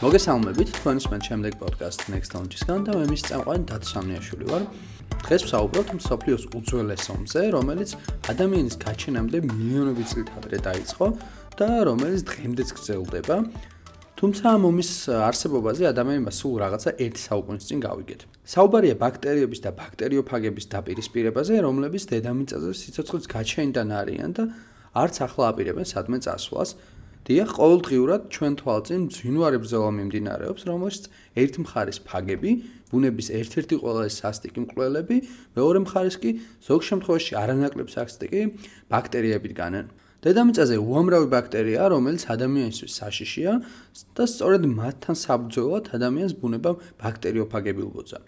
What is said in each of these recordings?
მოგესალმებით თქვენს მან შემდეგ პოდკასტ Next Launch-ისგან და მე მის წამყვანი დათსამნიაშვილი ვარ. დღეს ვსაუბრობთ მსოფლიოს უძველეს ომზე, რომელიც ადამიანის გაჩენამდე მილიონობით წლით ადრე დაიწყო და რომელიც დღემდეც გრძელდება. თუმცა ამ ომის არსებობაზე ადამიანმა სულ რაღაცა 1 საუკუნის წინ გავიგეთ. საუბარია ბაქტერიების და ბაქტერიოფაგების დაპირისპირებაზე, რომლებიც დედამიწაზე სიცოცხლის გაჩენიდან არიან და არც ახლა აპირებენ სადმე წასვლას. დიახ, ყოველდღიურად ჩვენ თვალწინ ძინვარე ბრძოლა მიმდინარეობს, რომელშიც ერთ მხარეს ფაგები, ბუნების ერთ-ერთი ყველაზე სასტიკი მკვლელები, მეორე მხარეს კი ზოგ შემთხვევაში არანაკლებ სასტიკი ბაქტერიები დგანან. დედამიწაზე უამრავი ბაქტერია, რომელიც ადამიანისთვის საშიშია და სწორედ მათთან საბრძოლოდ ადამიანს ბუნება ბაქტერიოფაგები უბოძა.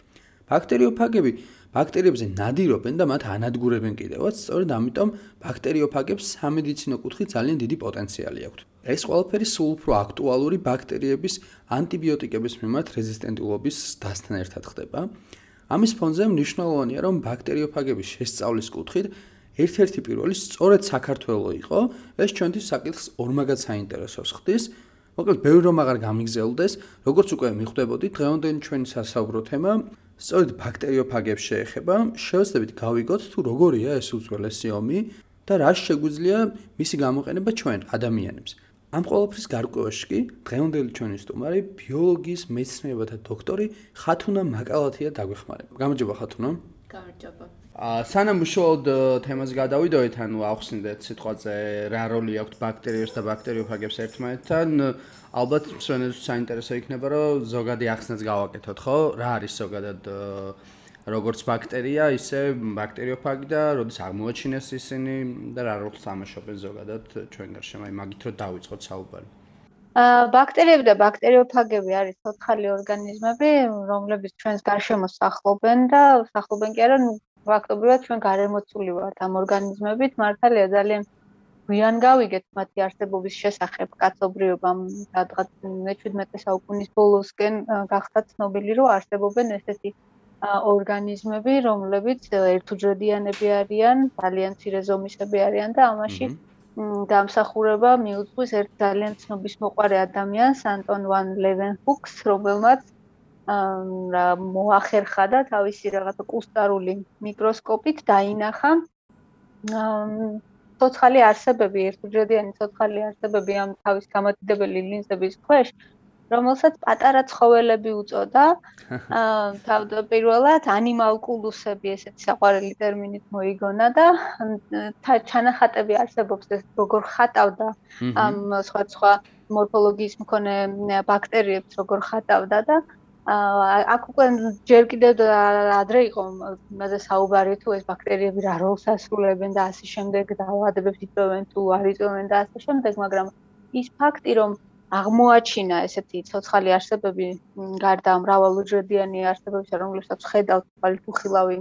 ბაქტერიოფაგები ბაქტერიებზე ნადირობენ და მათ ანადგურებენ კიდევაც, სწორედ ამიტომ ბაქტერიოფაგებს სამედიცინო კუთხით ძალიან დიდი პოტენციალი აქვთ. ეს ყველაფერი სულ უფრო აქტუალური ბაქტერიების ანტიბიოტიკების მიმართ რეზისტენტულობის დასთან ერთად ხდება. ამის ფონზე მნიშვნელოვანია, რომ ბაქტერიოფაგების შესწავლის კუთხით ერთ-ერთი პირველი სწორედ საქართველოს იყო, ეს ჩვენთვის საკითხს ორმაგად საინტერესოს ხდის. მოკლედ, ბევრი რომ აღარ გამიგზელდეს, როგორც უკვე მიხვდებოდი, დღევანდელი ჩვენი სასაუბრო თემა სწორედ ბაქტერიოფაგებს შეეხება. შევეცდებით გავიგოთ თუ როგორია ეს უძველესი ომი და რა შეგვიძლია მისი გამოყენება ჩვენ ადამიანებს. ამ ყოველფრის გარკვევაში კი დღევანდელი ჩვენი სტუმარი ბიოლოგიის მეცნიერებათა დოქტორი ხათუნა მაკალათია დაგვეხმარება. გამარჯობა ხათუნა. გამარჯობა. აა სანამ უშუალოდ თემაზე გადავიდოდეთ, ანუ ახსნით სიტყვაზე რა როლი აქვს ბაქტერიებს და ბაქტერიოფაგებს ერთმანეთთან, ალბათ მსვენელს საინტერესო იქნება, რომ ზოგადი ახსნაც გავაკეთოთ, ხო? რა არის ზოგადად აა როგორც ბაქტერია, ისე ბაქტერიოფაგი და როდის აღმოაჩინეს ისინი და რა როლს თამაშობენ ზოგადად ჩვენ გარშემო, აი მაგით რომ დავიწყოთ საუბარი. აა ბაქტერიები და ბაქტერიოფაგები არის ცოცხალი ორგანიზმები, რომლებიც ჩვენს გარშემო სახლობენ და სახლობენ კი არა, ფაქტობრივად ჩვენ გარემოცული ვართ ამ ორგანიზმებით, მართალია ძალიან გვიან გავიგეთ მათი არსებობის შესახებ კაცობრიობამ, რადგან მე-17 საუკუნის ბოლოსკენ გახდა ცნობილი, რომ არსებობენ ესეთი ორგანიზმები, რომლებიც ერთუჯრედიანები არიან, ძალიან ცირე ზომისები არიან და ამაში დამსახურება მიუძღვის ერთ ძალიან ცნობის მოყარე ადამიანს, ანტონ ვან ლევენჰუკს, რომელმაც რა მოახერხა და თავისი რაღაცა კუსტარული მიკროსკოპით დაინახა. ცოცხალი არსებები, ერთუჯრედიანი ცოცხალი არსებები ამ თავის გამოდიდებელი ლინზების ქვეშ რომელსაც პატარა ცხოველები უწოდა. აა თავდაპირველად ანიმალკულუსები ესეთი საყვარელი ტერმინით მოიგონა და ჩანახატები არსებობს ეს როგორ ხატავდა ამ სხვა სხვა მორფოლოგიის მქონე ბაქტერიებს როგორ ხატავდა და აა აქ უკვე ჯერ კიდევ ადრე იყო მასე საუბარი თუ ეს ბაქტერიები რა როლს ასრულებენ და ასე შემდეგ და ავადებებს იწვევენ თუ არ იწვევენ და ასე შემდეგ, მაგრამ ის ფაქტი რომ აღმოაჩინა ესეთი ცოცხალი არსებები გარდა მრავალუჯრედიანი არსებებისა, რომლებსაც ხედავთ პალიფუხილავი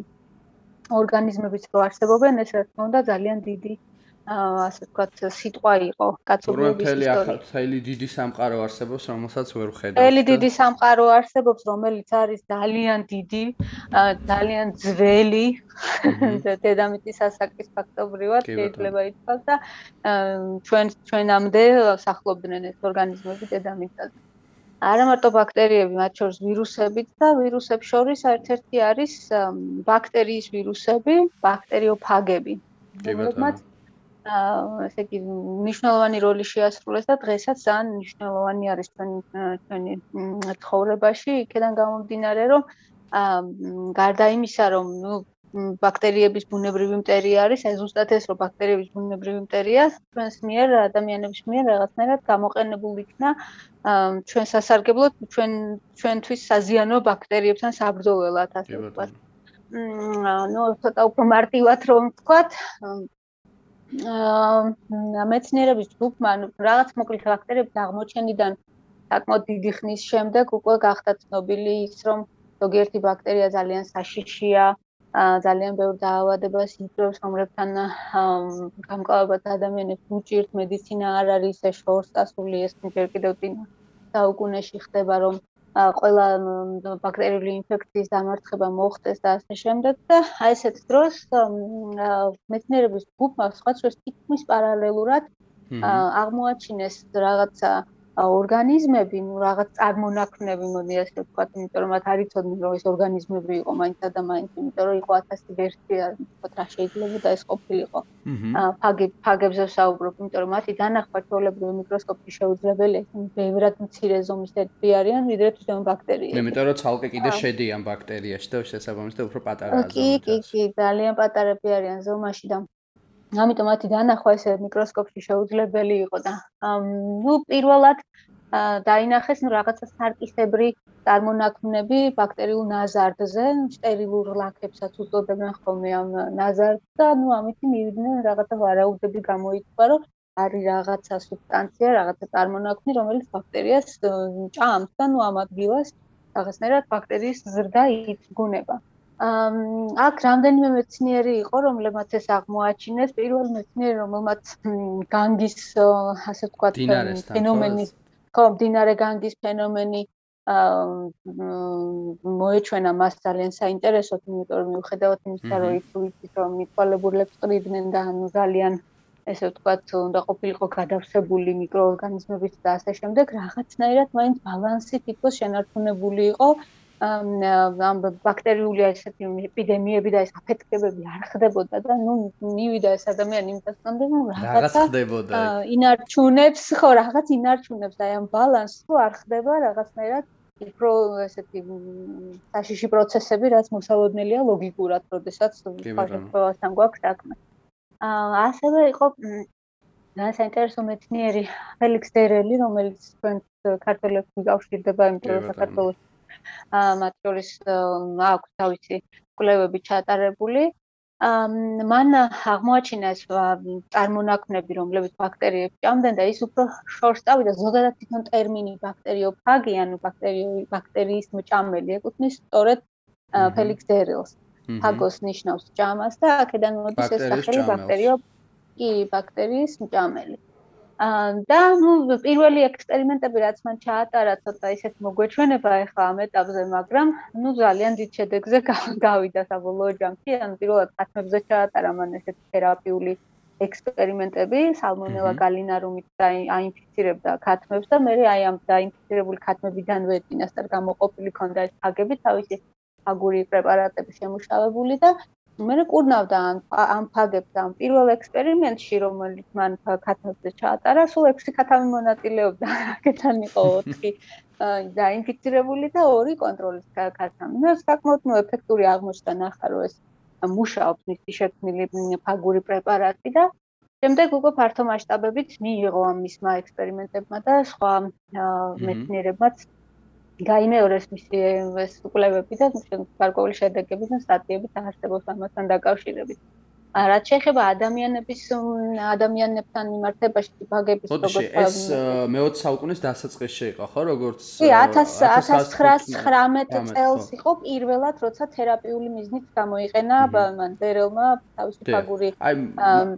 ორგანიზმებიც რო არსებობენ, ეს რა თქმა უნდა ძალიან დიდი ასე ვთქვათ, სიტყვა იყო კაცობრიობის ისტორია. თელი დიდი სამყარო არსებობს, რომელსაც ვერ ხედავთ. თელი დიდი სამყარო არსებობს, რომელიც არის ძალიან დიდი, ძალიან ძველი დედამიწის ასაკის ფაქტობრივად შეიძლება ითქვას და ჩვენ ჩვენამდე სახლობდნენ ეს ორგანიზმები დედამიწაზე. არა მარტო ბაქტერიები, მათ შორის ვირუსებიც და ვირუსებს შორის ერთ-ერთი არის ბაქტერიის ვირუსები, ბაქტერიოფაგები. აა ესე იგი მნიშვნელოვანი როლი შეასრულეს და დღესაც ძალიან მნიშვნელოვანი არის ჩვენი ჩვენი ცხოვრებაში იქიდან გამომდინარე რომ აა გარდა იმისა რომ ნუ ბაქტერიების ბუნებრივი მტერი არის ეს ზუსტად ეს რომ ბაქტერიების ბუნებრივი მტერია ჩვენს მიერ ადამიანების მიერ რაღაცნაირად გამოყენებულ იქნა ჩვენ სასარგებლოდ ჩვენ ჩვენთვის საზიანო ბაქტერიებთან საბრძოლველად ასე ვთქვათ. მმ ნუ ცოტა უფრო მარტივად რომ ვთქვათ მეცნიერების ჯგუფმა რაღაც მოკლედ ბაქტერიების აღმოჩენიდან საკმაოდ დიდი ხნის შემდეგ უკვე გახდა ცნობილი ის რომ ზოგიერთი ბაქტერია ძალიან საშიშია აა ძალიან ბევრ დაავადებას იწვევს რომლებთან გამკლავებად ადამიანებს უჭირთ მედიცინა არ არის ეს შორს დასული ეს ჯერ კიდევ წინ საუკუნეში ხდება რომ ყველა ბაქტერიული ინფექციის დამარცხება მოხდეს და ასე შემდეგ და აი ესეთ დროს მეცნიერების ჯგუფმა სხვა შეს თითქმის პარალელურად აღმოაჩინეს რაღაცა ორგანიზმები, ну რაღაც წარმონაქმნები, მოდი ასე ვთქვათ, იმიტომ რომ მათ არ იცოდნენ რომ ეს ორგანიზმები იყო მაინც და მაინც, იმიტომ რომ იყო 1000 ვერსია, ვთქვათ რა შეიძლება და ეს ყოფილიყო. აა ფაგე ფაგებზე საუბრობ, იმიტომ რომ მათი დანახვა ჩვეულებრივი მიკროსკოპში შეუძლებელია, ბევრად მცირე ზომის ერთები არიან, ვიდრე თვითონ ბაქტერიები. მე მეტყვი რომ ცალკე კიდე შედიან ბაქტერიაში და შესაბამისად უფრო პატარაა ზომით. კი, კი, კი, ძალიან პატარები არიან ზომაში და ამიტომ მათი დანახვა ესე მიკროსკოპში შეუძლებელი იყო და ნუ პირველად დაინახეს ნუ რაღაცა სარკისებრი წარმონაქმნები ბაქტერიულ ნაზარდზე, სტერილურ ლაქებსაც უწოდებენ ხოლმე ამ ნაზარდს და ნუ ამით მივიდნენ რაღაცა ვარაუდები გამოიწვა, რომ არის რაღაცა სუბსტანცია, რაღაცა წარმონაქმნი, რომელიც ბაქტერიას ჭამს და ნუ ამ ადგილას რაღაცნაირად ბაქტერიის ზრდა იწგუნება. აქ რამდენიმე მეცნიერი იყო, რომლებმაც ეს აღმოაჩინეს. პირველი მეცნიერი, რომელმაც განგის, ასე ვთქვათ, ფენომენი, ხო, დინარე განგის ფენომენი მოეჩვენა მას ძალიან საინტერესოდ, იმიტომ რომ მიუხედავად იმისა, რომ ის რომ მიტყვალებულებს ყრიდნენ და ანუ ძალიან ესე ვთქვათ, უნდა ყოფილიყო გადავსებული მიკროორგანიზმებით და ასე შემდეგ, რაღაცნაირად მაინც ბალანსი თითქოს შენარჩუნებული იყო. ამ ბაქტერიული ასეთი ეპიდემიები და ეს აფეთქებები არ ხდებოდა და ნუ მივიდა ეს ადამიანი იმასთან რომ რაღაცა ხდებოდა ინარჩუნებს ხო რაღაც ინარჩუნებს აი ამ ბალანსს ხო არ ხდება რაღაცნაირად უფრო ესეთი საშიში პროცესები რაც მოსალოდნელია ლოგიკურად როდესაც ფასთან გვაქვს საქმე. აა ასევე იყო ძალიან საინტერესო მეცნიერი ფელიქს დერელი რომელიც ჩვენ ქართველებს მიგავშირდება იმიტომ რომ საქართველოს მათ შორის აქვს თავისი კვლევები ჩატარებული. მან აღმოაჩინა ეს წარმონაქმნები, რომლებიც ბაქტერიებს ჭამდნენ და ის უფრო შორს წავიდა ზოგადად თვითონ ტერმინი ბაქტერიოფაგი, ანუ ბაქტერიული ბაქტერიის მჭამელი ეკუთვნის სწორედ ფელიქს დერილს. ფაგოს ნიშნავს ჭამას და აქედან მოდის ეს სახელი ბაქტერიო კი ბაქტერიის მჭამელი. და პირველი ექსპერიმენტები რაც მან ჩაატარა ცოტა ისეთ მოგვეჩვენება ახლა ამ ეტაპზე, მაგრამ ნუ ძალიან დიდ შედეგზე გავიდა საბოლოო ჯამში, ანუ პირველად ხათმებზე ჩაატარა მან ესეთ თერაპიული ექსპერიმენტები, სალმონელა გალინარუმით და აინფიცირებდა ხათმებს და მე აი ამ დაინფიცირებული ხათმებიდანვე წინასწარ გამოყოფილი ქონდა ეს აგები თავისი აგური პრეპარატები შემუშავებული და მე კურნავდა ამ ამ ფაგებს ამ პირველ ექსპერიმენტში რომელიც მან ქათმებზე ჩაატარა სულ 6 ქათამი მონაწილეობდა აქეთან იყო 4 დაინფიცირებული და 2 კონტროლის ქათამი. მე საკმაოდ ნუ ეფექტური აღმოჩნდა ნახა რომ ეს მუშაობს მისი შექმნილი ფაგური პრეპარატი და შემდეგ უკვე ფართო მასშტაბებით მიიღო ამ მისმა ექსპერიმენტებმა და სხვა მეცნიერებმაც გაიმეორეს მისი ეს კვლევები და გარკვეული შედეგები და სტატიები დაარსებობს ამასთან დაკავშირებით. რაც შეეხება ადამიანების ადამიანებთან მიმართებაში ბაგების როგორც ეს მე-20 საუკუნის დასაწყისში იყო ხო როგორც კი 1919 წელს იყო პირველად როცა თერაპიული მიზნით გამოიყენა მან დერელმა თავისი ფაგური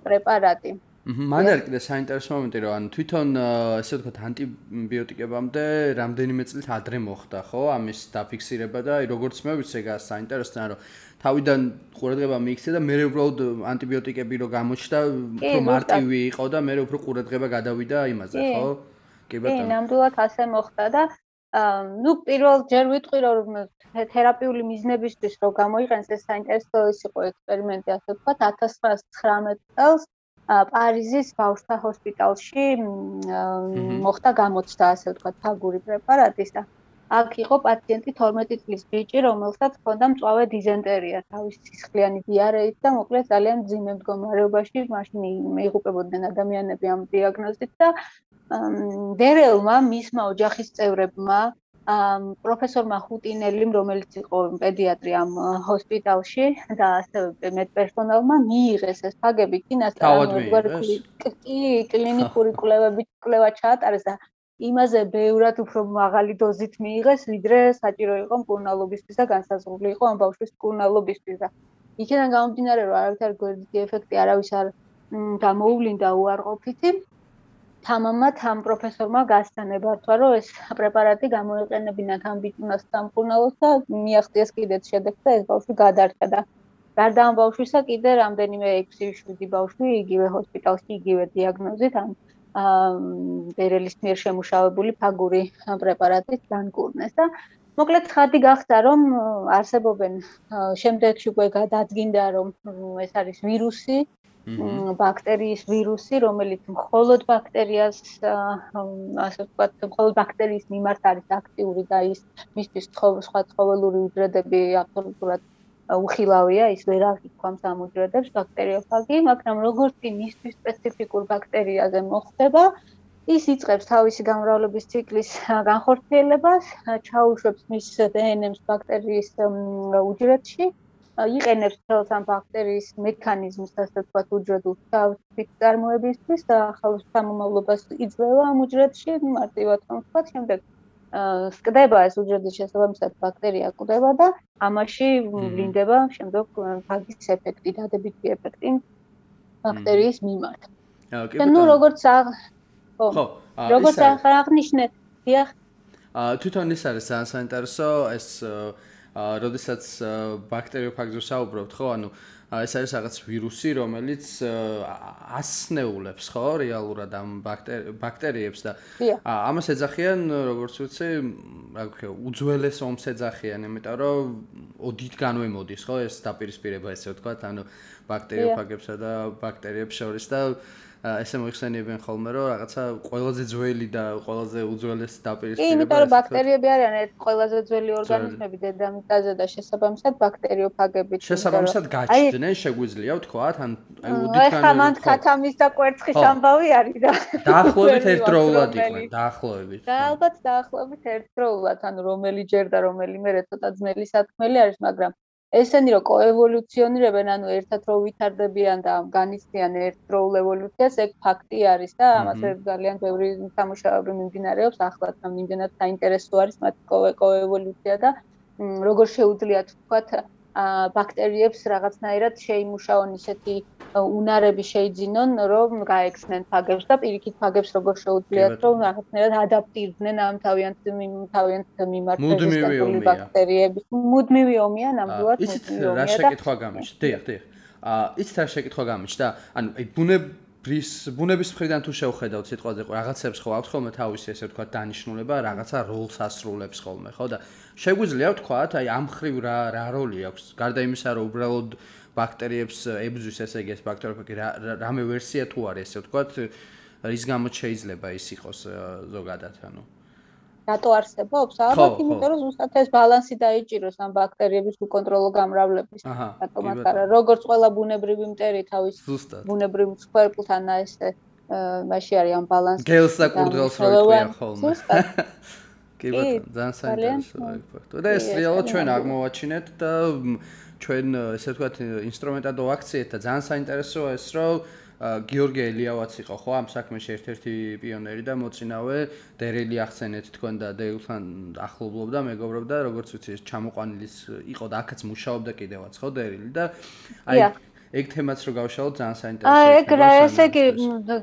პრეპარატი. მან არის კიდე საინტერესო მომენტი რომ ან თვითონ ესე ვთქვათ ანტიბიოტიკებამდე რამდენიმე წლით ადრე მოხდა ხო? ამის დაფიქსირება და როგორც მე ვიცი ეგა საინტერესოა რომ თავიდან ყურადღება მიიქცე და მე უბრალოდ ანტიბიოტიკები რო გამოჩნდა უფრო მარტივი იყო და მე უფრო ყურადღება გადავიდა იმაზე ხო? კი ბატონო. კი ნამდვილად ასე მოხდა და ну პირველ ჯერ ვიტყვი რომ თერაპიული მიზნებისთვის რო გამოიყენეს ეს საინტერესო ის იყო ექსპერიმენტი ასე ვთქვათ 1919 წელს პარიზის ბავშვთა ჰოსპიტალში მოხდა გამოცდა, ასე ვთქვათ, ფაგური პრეპარატის და აქ იყო პაციენტი 12 წლის ბიჭი, რომელსაც ჰქონდა მწვავე დიზენტერია, თავის სისხლიანი დიარეით და მოკლედ ძალიან ძიმე მდგომარეობაში, მაშინ მეიღუპებოდნენ ადამიანები ამ დიაგნოზით და დერელმა მისმა ოჯახის წევრებმა პროფესორმა ხუტინელიმ, რომელიც იყო პედიატრი ამ ჰოსპიტალში და ასევე მედპერსონალმა მიიღეს ეს ფაგები კინასთან კი კლინიკური კვლევები კვლევა ჩაატარეს და იმაზე ბევრად უფრო მაღალი დოზით მიიღეს, ვიდრე საჭირო იყო მკურნალობისთვის და განსაზღვრული იყო ამ ბავშვის მკურნალობისთვის და იქიდან გამომდინარე რომ არავითარ გვერდითი ეფექტი არავის არ გამოუვლინდა უარყოფითი თამამად ამ პროფესორმა გასტანებართვა, რომ ეს პრეპარატი გამოიყენებინა ამ ბიჭუნას სამკურნალოს და მიაღწიეს კიდეც შედეგს და ეს ბავშვი გადარჩა და გარდა ამ ბავშვისა კიდე რამდენიმე 6-7 ბავშვი იგივე ჰოსპიტალში იგივე დიაგნოზით ამ დერელის მიერ შემუშავებული ფაგური პრეპარატის დანგურნეს და მოკლედ ხადი გახდა რომ არსებობენ შემდეგში უკვე გადადგინდა რომ ეს არის ვირუსი ბაქტერიის ვირუსი რომელიც მხოლოდ ბაქტერიას ასე ვთქვათ მხოლოდ ბაქტერიის მიმართ არის აქტიური და ის მისთვის სხვა ცხოველური უჯრედები აბსოლუტურად უხილავია ის ვერ აღიქვამს ამ უჯრედებს ბაქტერიოფაგი მაგრამ როგორც იმისთვის სპეციფიკურ ბაქტერიაზე მოხდება ის იწყებს თავისი გამრავლების ციკლის განხორციელებას, ჩაუშვებს მის დნმ-ს ბაქტერიის უჯრედში, იყენებს თელს ამ ბაქტერიის მექანიზმს, ასე ვთქვათ, უჯრედულ თავის წარმოებისთვის და ახალ სამომავლობას იძლევა ამ უჯრედში, მარტივად რომ ვთქვათ, შემდეგ სკდება ეს უჯრედის შესაბამისად ბაქტერია კვდება და ამაში ვლინდება შემდეგ ფაგის ეფექტი, დადებითი ეფექტი ბაქტერიის მიმართ. და ნუ როგორც ხო. როგორც აღნიშნეთ, დიახ. თვითონ ის არის ძალიან საინტერესო ეს როდესაც ბაქტერიოფაგზე საუბრობთ, ხო? ანუ ეს არის რაღაც ვირუსი, რომელიც ასნეულებს, ხო, რეალურად ამ ბაქტერიებს და ამას ეძახიან, როგორც ვიცი, რა ქვია, უძველეს ომს ეძახიან, იმიტომ რომ ოდით განვემოდის, ხო, ეს დაპირისპირება ესე ვთქვათ, ანუ ბაქტერიოფაგებსა და ბაქტერიებს შორის და ესე მოიხსენიებენ ხოლმე რომ რაღაცა ყველაზე ძველი და ყველაზე უძველესი დაპირისპირება კი იმიტომ რომ ბაქტერიები არიან ერთ ყველაზე ძველი ორგანიზმები დედამიწაზე და შესაბამისად ბაქტერიოფაგები შესაბამისად გაჩნდნენ შეგვიძლია ვთქვათ ან აი უდიქან ახლა მან ქათამის და კვერცხის ამბავი არის და დაახლოებით ერთდროულად იყვნენ დაახლოებით და ალბათ დაახლოებით ერთდროულად ანუ რომელი ჯერ და რომელი მე ცოტა ძნელი სათქმელი არის მაგრამ ესენი რომ კოევოლუციონირებენ, ანუ ერთად რო ვითარდებიან და განიცდიან ერთდროულ ევოლუციას, ეგ ფაქტი არის და ამაზე ძალიან ბევრი სამუშაოები მიმდინარეობს ახლაც, რომ იმდენად საინტერესო არის მათ კოევოლუცია და როგორ შეუძლიათ თქვათ ბაქტერიებს რაღაცნაირად შეიმუშაონ ისეთი უნარები შეიძინონ, რომ გაექცნენ ფაგებს და პირიქით ფაგებს როგორ შეუძლიათ რომ რაღაცნაირად ადაპტირდნენ ამ თავიანთ თავიანთ მიმართულებით ბაქტერიების. მუდმივი ომია ნამდვილად მუდმივი ომია და ის რა შეკითხვა გამიშ? დიახ, დიახ. აა ის რა შეკითხვა გამიშ და ანუ აი ბუნებ ბრის ბუნების მხრიდან თუ შევხედავთ სიტყვაზე რაღაცებს ხო აქვს ხოლმე თავისი ესე ვთქვა დანიშნულება რაღაცა როლს ასრულებს ხოლმე ხო? და შეგვიძლია ვთქვათ აი ამ ხრივ რა რა როლი აქვს? გარდა იმისა რომ უბრალოდ ბაქტერიებს ებზვის ესე იგი ეს ბაქტერიოფაგი რამე ვერსია თუ არის ესე ვთქვათ რის გამოც შეიძლება ის იყოს ზოგადად ანუ რატო არსებობს? ალბათ იმიტომ რომ ზუსტად ეს ბალანსი დაიჭიროს ამ ბაქტერიების უკონტროლო გამრავლების. რატომაც არა, როგორც ყველა ბუნებრივი მტერი თავის ბუნებრივ მსხვერპლთან ესე მაშინ არის ამ ბალანსი. გელს და კურდღელს რო იყვია ხოლმე. კი ბატონო, ძალიან საინტერესოა ეს ფაქტი. და ეს რეალურად ჩვენ აღმოვაჩინეთ და ჩვენ ესე ვთქვათ ინსტრუმენტადო აქციეთ და ძალიან საინტერესოა ეს რომ გიორგი ელიავაც იყო ხო? ამ საქმეში ერთ-ერთი პიონერი და მოწინავე დერელი ახსენეთ თქვენ და დერილთან ახლობლობდა მეგობრობდა როგორც ვიცი ჩამოყვანილის იყო და აქაც მუშაობდა კიდევაც ხო დერილი? და აი ეგ თემაც რო გავშალოთ ძალიან საინტერესოა. აი ეგ რა ესე იგი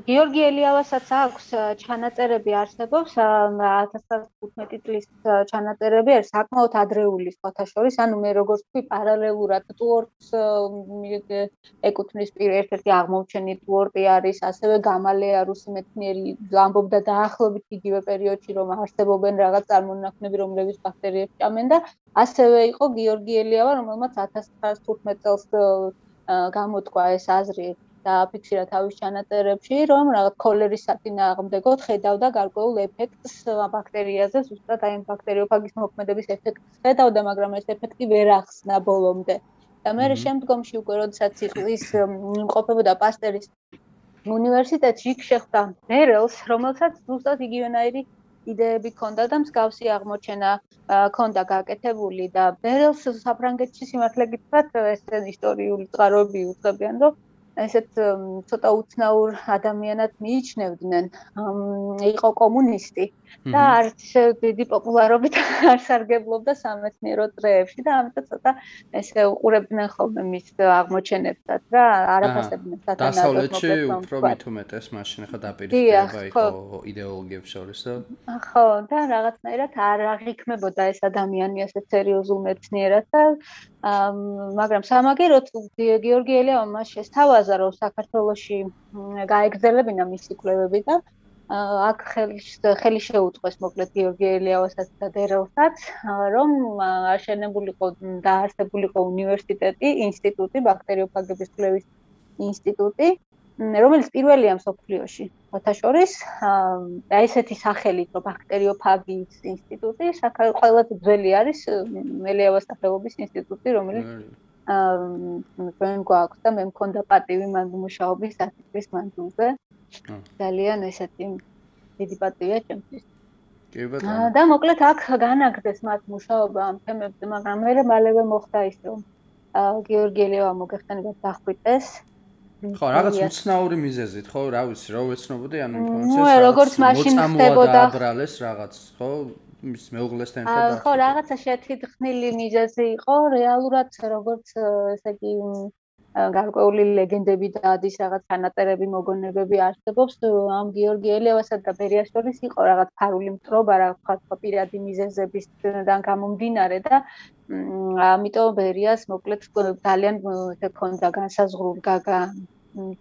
გიორგი ელიავასაც აქვს ჩანაწერები არსებობს 1915 წლის ჩანაწერები არის საკმაოდ ადრეული სხვათა შორის ანუ მე როგორც თქვი პარალელურად ტუორტს ეკუთვნის ერთ-ერთი აღმოჩენი ტუორტი არის ასევე გამალეა რუსი მეცნიერი ამბობდა დაახლოებით იგივე პერიოდში რომ არსებობენ რაღაც წარმონაქმნები რომლებიც ბაქტერიებს ჭამენ და ასევე იყო გიორგი ელიავა რომელმაც 1915 წელს გამოთქვა ეს აზრი და აფიქსირა თავის ჩანაწერებში, რომ რაღაც კოლერის საწინააღმდეგოდ ხედავდა გარკვეულ ეფექტს ბაქტერიაზე, ზუსტად აი ბაქტერიოფაგის მოქმედების ეფექტს ხედავდა, მაგრამ ეს ეფექტი ვერ ახსნა ბოლომდე. და მე შემდგომში უკვე როდესაც იყვის იმყოფებოდა პასტერის უნივერსიტეტში, იქ შეხვდა ბერელს, რომელსაც ზუსტად იგივენაირი იდეები ქონდა და მსგავსი აღმოჩენა ქონდა გაკეთებული და ბერელს საფრანგეთში სიმართლე გითხრათ ეს ისტორიული წყაროები უცხებიან რომ ესეთ ცოტა უცნაურ ადამიანად მიიჩნევდნენ. იყო კომუნისტი და არც დიდი პოპულარობით არ სარგებლობდა სამეცნიერო წრეებში და ამიტომ ცოტა ესე უყურებდნენ ხოლმე მის აღმოჩენებსაც რა არაფასებდნენ სათანადოდ. დასავლეთში უფრო მით უმეტეს მაშინ ხა დაპირისპირება იყო იდეოლოგიებს შორის და ხო და რაღაცნაირად არ აღიქმებოდა ეს ადამიანი ასე სერიოზულ მეცნიერად და მაგრამ სამაგეროთ გიორგი ელიავა მას შესთავაზა რომ საქართველოსი გაეგზელებინა მისი კვლევები და აქ ხელი შეუწყეს მოკლედ გიორგი ელიავასაც და დერელსაც რომ აშენებულიყო და არსებულიყო უნივერსიტეტი, ინსტიტუტი, ბაქტერიოფაგების კვლევის ინსტიტუტი, რომელიც პირველია მსოფლიოში. მოთაშორის და ესეთი სახელით რომ ბაქტერიოფაგიის ინსტიტუტი, ყველაზე ძველი არის ელიავას სახელობის ინსტიტუტი, რომელიც აა ჩვენ გვაქვს და მე მქონდა პატივი მან მუშაობის 10 წლის მანძილზე. ძალიან ესეთი დიდი პატივია ჩემთვის. კი ბატონო. და მოკლედ აქ განაგდეს მათ მუშაობა ამ თემებზე, მაგრამ მე მალევე მოხდა ის, რომ გიორგი ელევა მოგეხსენებათ დახვიტეს. ხო, რაღაც უცნაური მიზეზით, ხო, რა ვიცი, რა ვეცნობოდი ანუ ინფორმაციას. ნუ როგორც მაშინ ხდებოდა აბრალეს რაღაც, ხო? მის მეუღლესთან ერთად. ხო, რაღაცა შეთითხნილი მიზეზი იყო, რეალურად როგორც ესე იგი გარკვეული ლეგენდები და ადის რაღაც ფანატერები მოგონებები არსებობს. ამ გიორგი ელიავასა და ბერიას შორის იყო რაღაც ფარული მტრობა რა თქვა პირადი მიზეზებისგან გამომდინარე და ამიტომ ბერიას მოკლედ ძალიან ესე ქონდა განსაზღვრული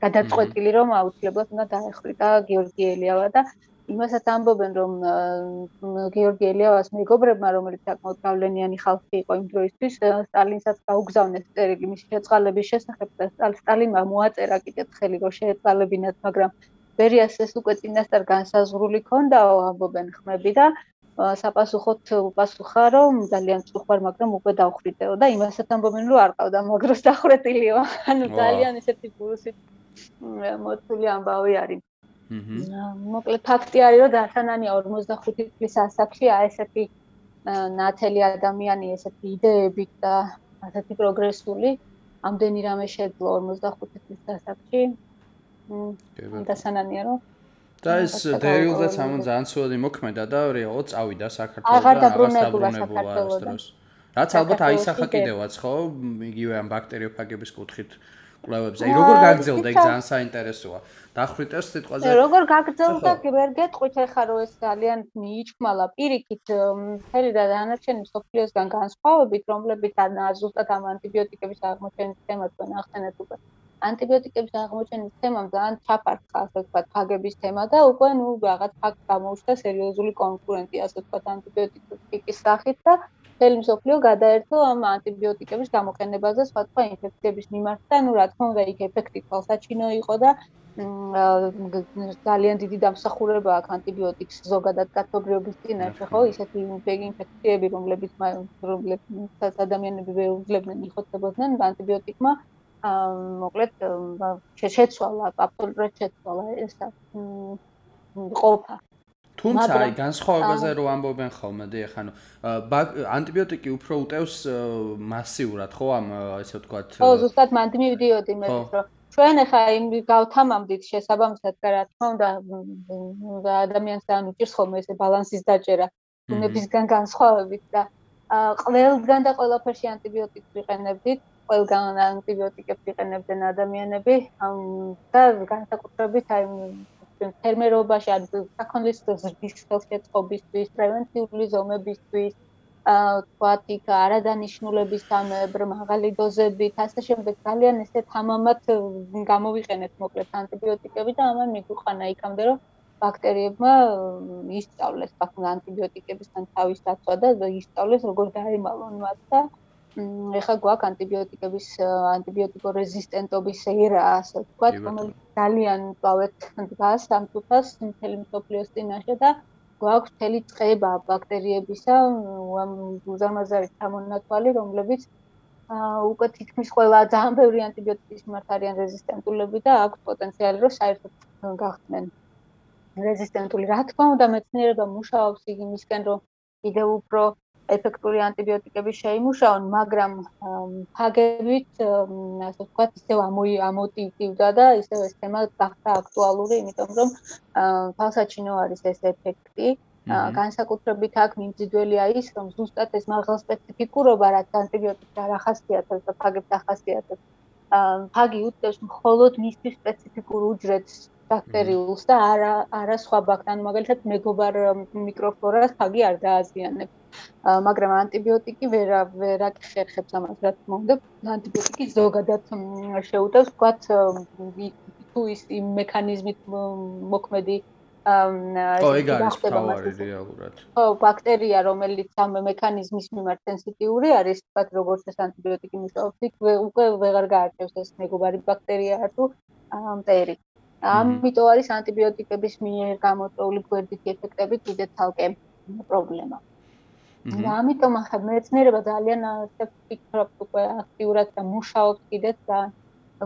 გადაწყვეტილი რომ აუცილებლად უნდა დაეხრიტა გიორგი ელიავა და იმასაც ამბობენ რომ გიორგი ელიავას მეგობრებმა რომელიც საკმაოდ გავლენიანი ხალხი იყო იმ დროისთვის სტალინსაც გაუგზავნეს წერილი მისი შეწყალების შესახებ და სტალინმა მოაწერა კიდეთხელი რომ შეეწყალებინათ მაგრამ ბერიას ეს უკვე წინასწარ განსაზღვრული ქონდაო ამბობენ ხმები და საპასუხოდ უპასუხა რომ ძალიან წუხარ მაგრამ უკვე დავხრიტეო და იმასაც ამბობენ რომ არ ყავდა მაგროს დახრეტილიო ანუ ძალიან ესეთი ბურუსით მოწული ამბავი არის. მოკლედ ფაქტი არის, რომ დასანანია 45 წლის ასაკში აი ესეთი ნათელი ადამიანი ესეთი იდეებით და ასეთი პროგრესული ამდენი რამე შეძლო 45 წლის ასაკში. მმ დასანანია რომ და ეს დერილზეც ამან ძალიან ცუდი მოქმედა და რეალო წავიდა საქართველოს და აღარ დაბრუნებულა საქართველოს. რაც ალბათ აისახა კიდევაც ხო იგივე ამ ბაქტერიოფაგების კუთხით კვლევებზე. აი როგორ გაგძელდა იქ ძალიან საინტერესოა. დახრიტეს სიტყვაზე. როგორ გაგძელდა ვერ გეტყვით ახლა რომ ეს ძალიან მიიჭმალა პირიქით მთელი და დანარჩენი სოფლიოსგან განსხვავებით, რომლებიც ზუსტად ამ ანტიბიოტიკების აღმოჩენის თემას თქვენ ახსენეთ უკვე. ანტიბიოტიკების აღმოჩენის თემამ ძალიან ჩაფარხა, ასე ვთქვათ, ფაგების თემა და უკვე ნუ რაღაც ფაქტ გამოუჩნდა სერიოზული კონკურენტი, ასე ვთქვათ, ანტიბიოტიკის სახით და მთელი მსოფლიო გადაერთო ამ ანტიბიოტიკების გამოყენებაზე სხვადასხვა ინფექციების მიმართ და ნუ რა თქმა უნდა იქ ეფექტი თვალსაჩინო იყო და ძალიან დიდი დამსახურება აქვს ანტიბიოტიკს ზოგადად კაცობრიობის წინაშე ხო? ისეთი ინფექციები რომლებიც რომლებიც ადამიანები ვეუძლებდნენ იხოცებოდნენ ანტიბიოტიკმა მოკლედ შეცვალა აბსოლუტურად შეცვალა ეს ყოფა თუმცა აი განსხვავებაზე რო ამბობენ ხოლმე დი ახანო ანტიბიოტიკი უფრო უტევს მასიურად ხო ამ ესე ვთქვათ ხო ზუსტად მანდ მივდიოდი მე რომ ჩვენ ახლა იმ გავთამამდით შესაბამისად რა თქმა უნდა ადამიანს ძალიან უჭირს ხოლმე ესე ბალანსის დაჭერა უნებისგან განსხვავებით და ყველგან და ყველაფერში ანტიბიოტიკს ვიყენებდით ყველგან ანტიბიოტიკებს იყენებდნენ ადამიანები და განსაკუთრებით აი ფერმერობაში ან საქონლის ზრდის ხელშეწყობისთვის, პრევენციული ზომებისთვის, აა თქვათ იქ არადანიშნულების სამებრ მაღალი დოზებით, ასე შემდეგ. ძალიან ესე თამამად გამოვიყენეთ მოკლედ ანტიბიოტიკები და ამან მიგვიყანა იქამდე რომ ბაქტერიებმა ისწავლეს ბაქნა ანტიბიოტიკებისგან თავის დაცვა და ისწავლეს როგორ დაემალონ მათ და ეხლა გვაქვს ანტიბიოტიკების ანტიბიოტიკორეზისტენტობის ერა, ასე ვთქვათ, რომელიც ძალიან წავეთ დგას ამ თუთას მთელი მსოფლიოს წინაშე და გვაქვს მთელი წება ბაქტერიებისა, ამ უზარმაზარი სამონათვალი, რომლებიც უკვე თითქმის ყველა ძალიან ბევრი ანტიბიოტიკის მიმართ არიან რეზისტენტულები და აქვს პოტენციალი, რომ საერთოდ გახდნენ რეზისტენტული. რა თქმა უნდა, მეცნიერება მუშაობს იმისკენ, რომ კიდევ უფრო ეფექტური ანტიბიოტიკები შეიმუშაონ, მაგრამ ფაგებით, ასე ვთქვათ, ისევ ამოტივდა და ისევ ეს თემა გახდა აქტუალური, იმიტომ რომ თვალსაჩინო არის ეს ეფექტი. განსაკუთრებით აქ მიმზიდველია ის, რომ ზუსტად ეს მაღალ სპეციფიკურობა, რაც ანტიბიოტიკს არ ახასიათებს და ფაგებს ახასიათებს, ფაგი უტევს მხოლოდ მისთვის სპეციფიკურ უჯრედს ბაქტერიულს და არა არა სხვა ბაქტერიულ, მაგალითად მეგობარ მიკროფლორას ფაგი არ დააზიანებს. მაგრამ ანტიბიოტიკი ვერ ვერ აკიხერხებს ამას რა თქმა უნდა ანტიბიოტიკი ზოგადად შეუტევს თქვათ თუ ის იმ მექანიზმით მოქმედი ხო, ეგ არის თავარი რეალურად. ხო, ბაქტერია, რომელიც ამ მექანიზმის მიმართ სენსიტიური არის, თქვათ, როგორც ეს ანტიბიოტიკი მუშაობს, იქ უკვე ვეღარ გაარჩევს ეს მეგობარი ბაქტერია თუ მტერი. ამიტომ არის ანტიბიოტიკების მიერ გამოწვეული გვერდითი ეფექტები კიდე თალკე პრობლემა. და ამიტომ ახლა მეცნიერება ძალიან ფიქრობ უკვე აქტიურად და მუშაობს კიდეც და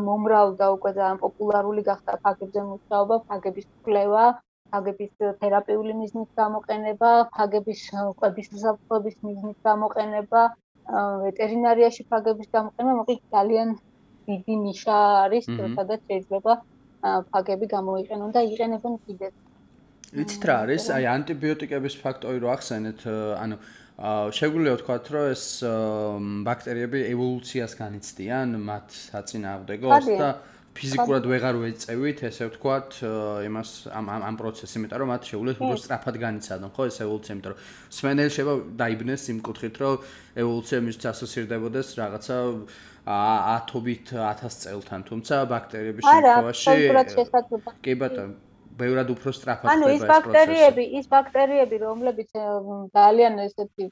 მომრავლდა უკვე ძალიან პოპულარული გახდა ფაგებზე მუშაობა, ფაგების კვლევა, ფაგების თერაპიული მიზნით გამოყენება, ფაგების ყვების საფრთხების მიზნით გამოყენება, ვეტერინარიაში ფაგების გამოყენება, მოკლედ ძალიან დიდი ნიშა არის, სადაც შეიძლება ფაგები გამოიყენონ და იყენებენ კიდეც. იცით რა არის? აი ანტიბიოტიკების ფაქტორი რო ახსენეთ, ანუ შეგვიძლია ვთქვათ, რომ ეს ბაქტერიები ევოლუციას განიცდიან, მათ საწინააღმდეგოს და ფიზიკურად ვეღარ ვეწევით, ესე ვთქვათ, იმას ამ ამ პროცესს, იმიტომ რომ მათ შეუძლიათ უფრო სწრაფად განიცადონ, ხო, ეს ევოლუცია, იმიტომ რომ სვენელი შევა დაიბნეს იმ კუთხით, რომ ევოლუცია მისთვის ასოცირდებოდეს რაღაცა ათობით 1000 წელთან, თუმცა ბაქტერიების შემთხვევაში კი ბატონო ბევრად უფრო სწრაფად ხდება ეს პროცესი. ანუ ის ბაქტერიები, ის ბაქტერიები, რომლებიც ძალიან ესეთი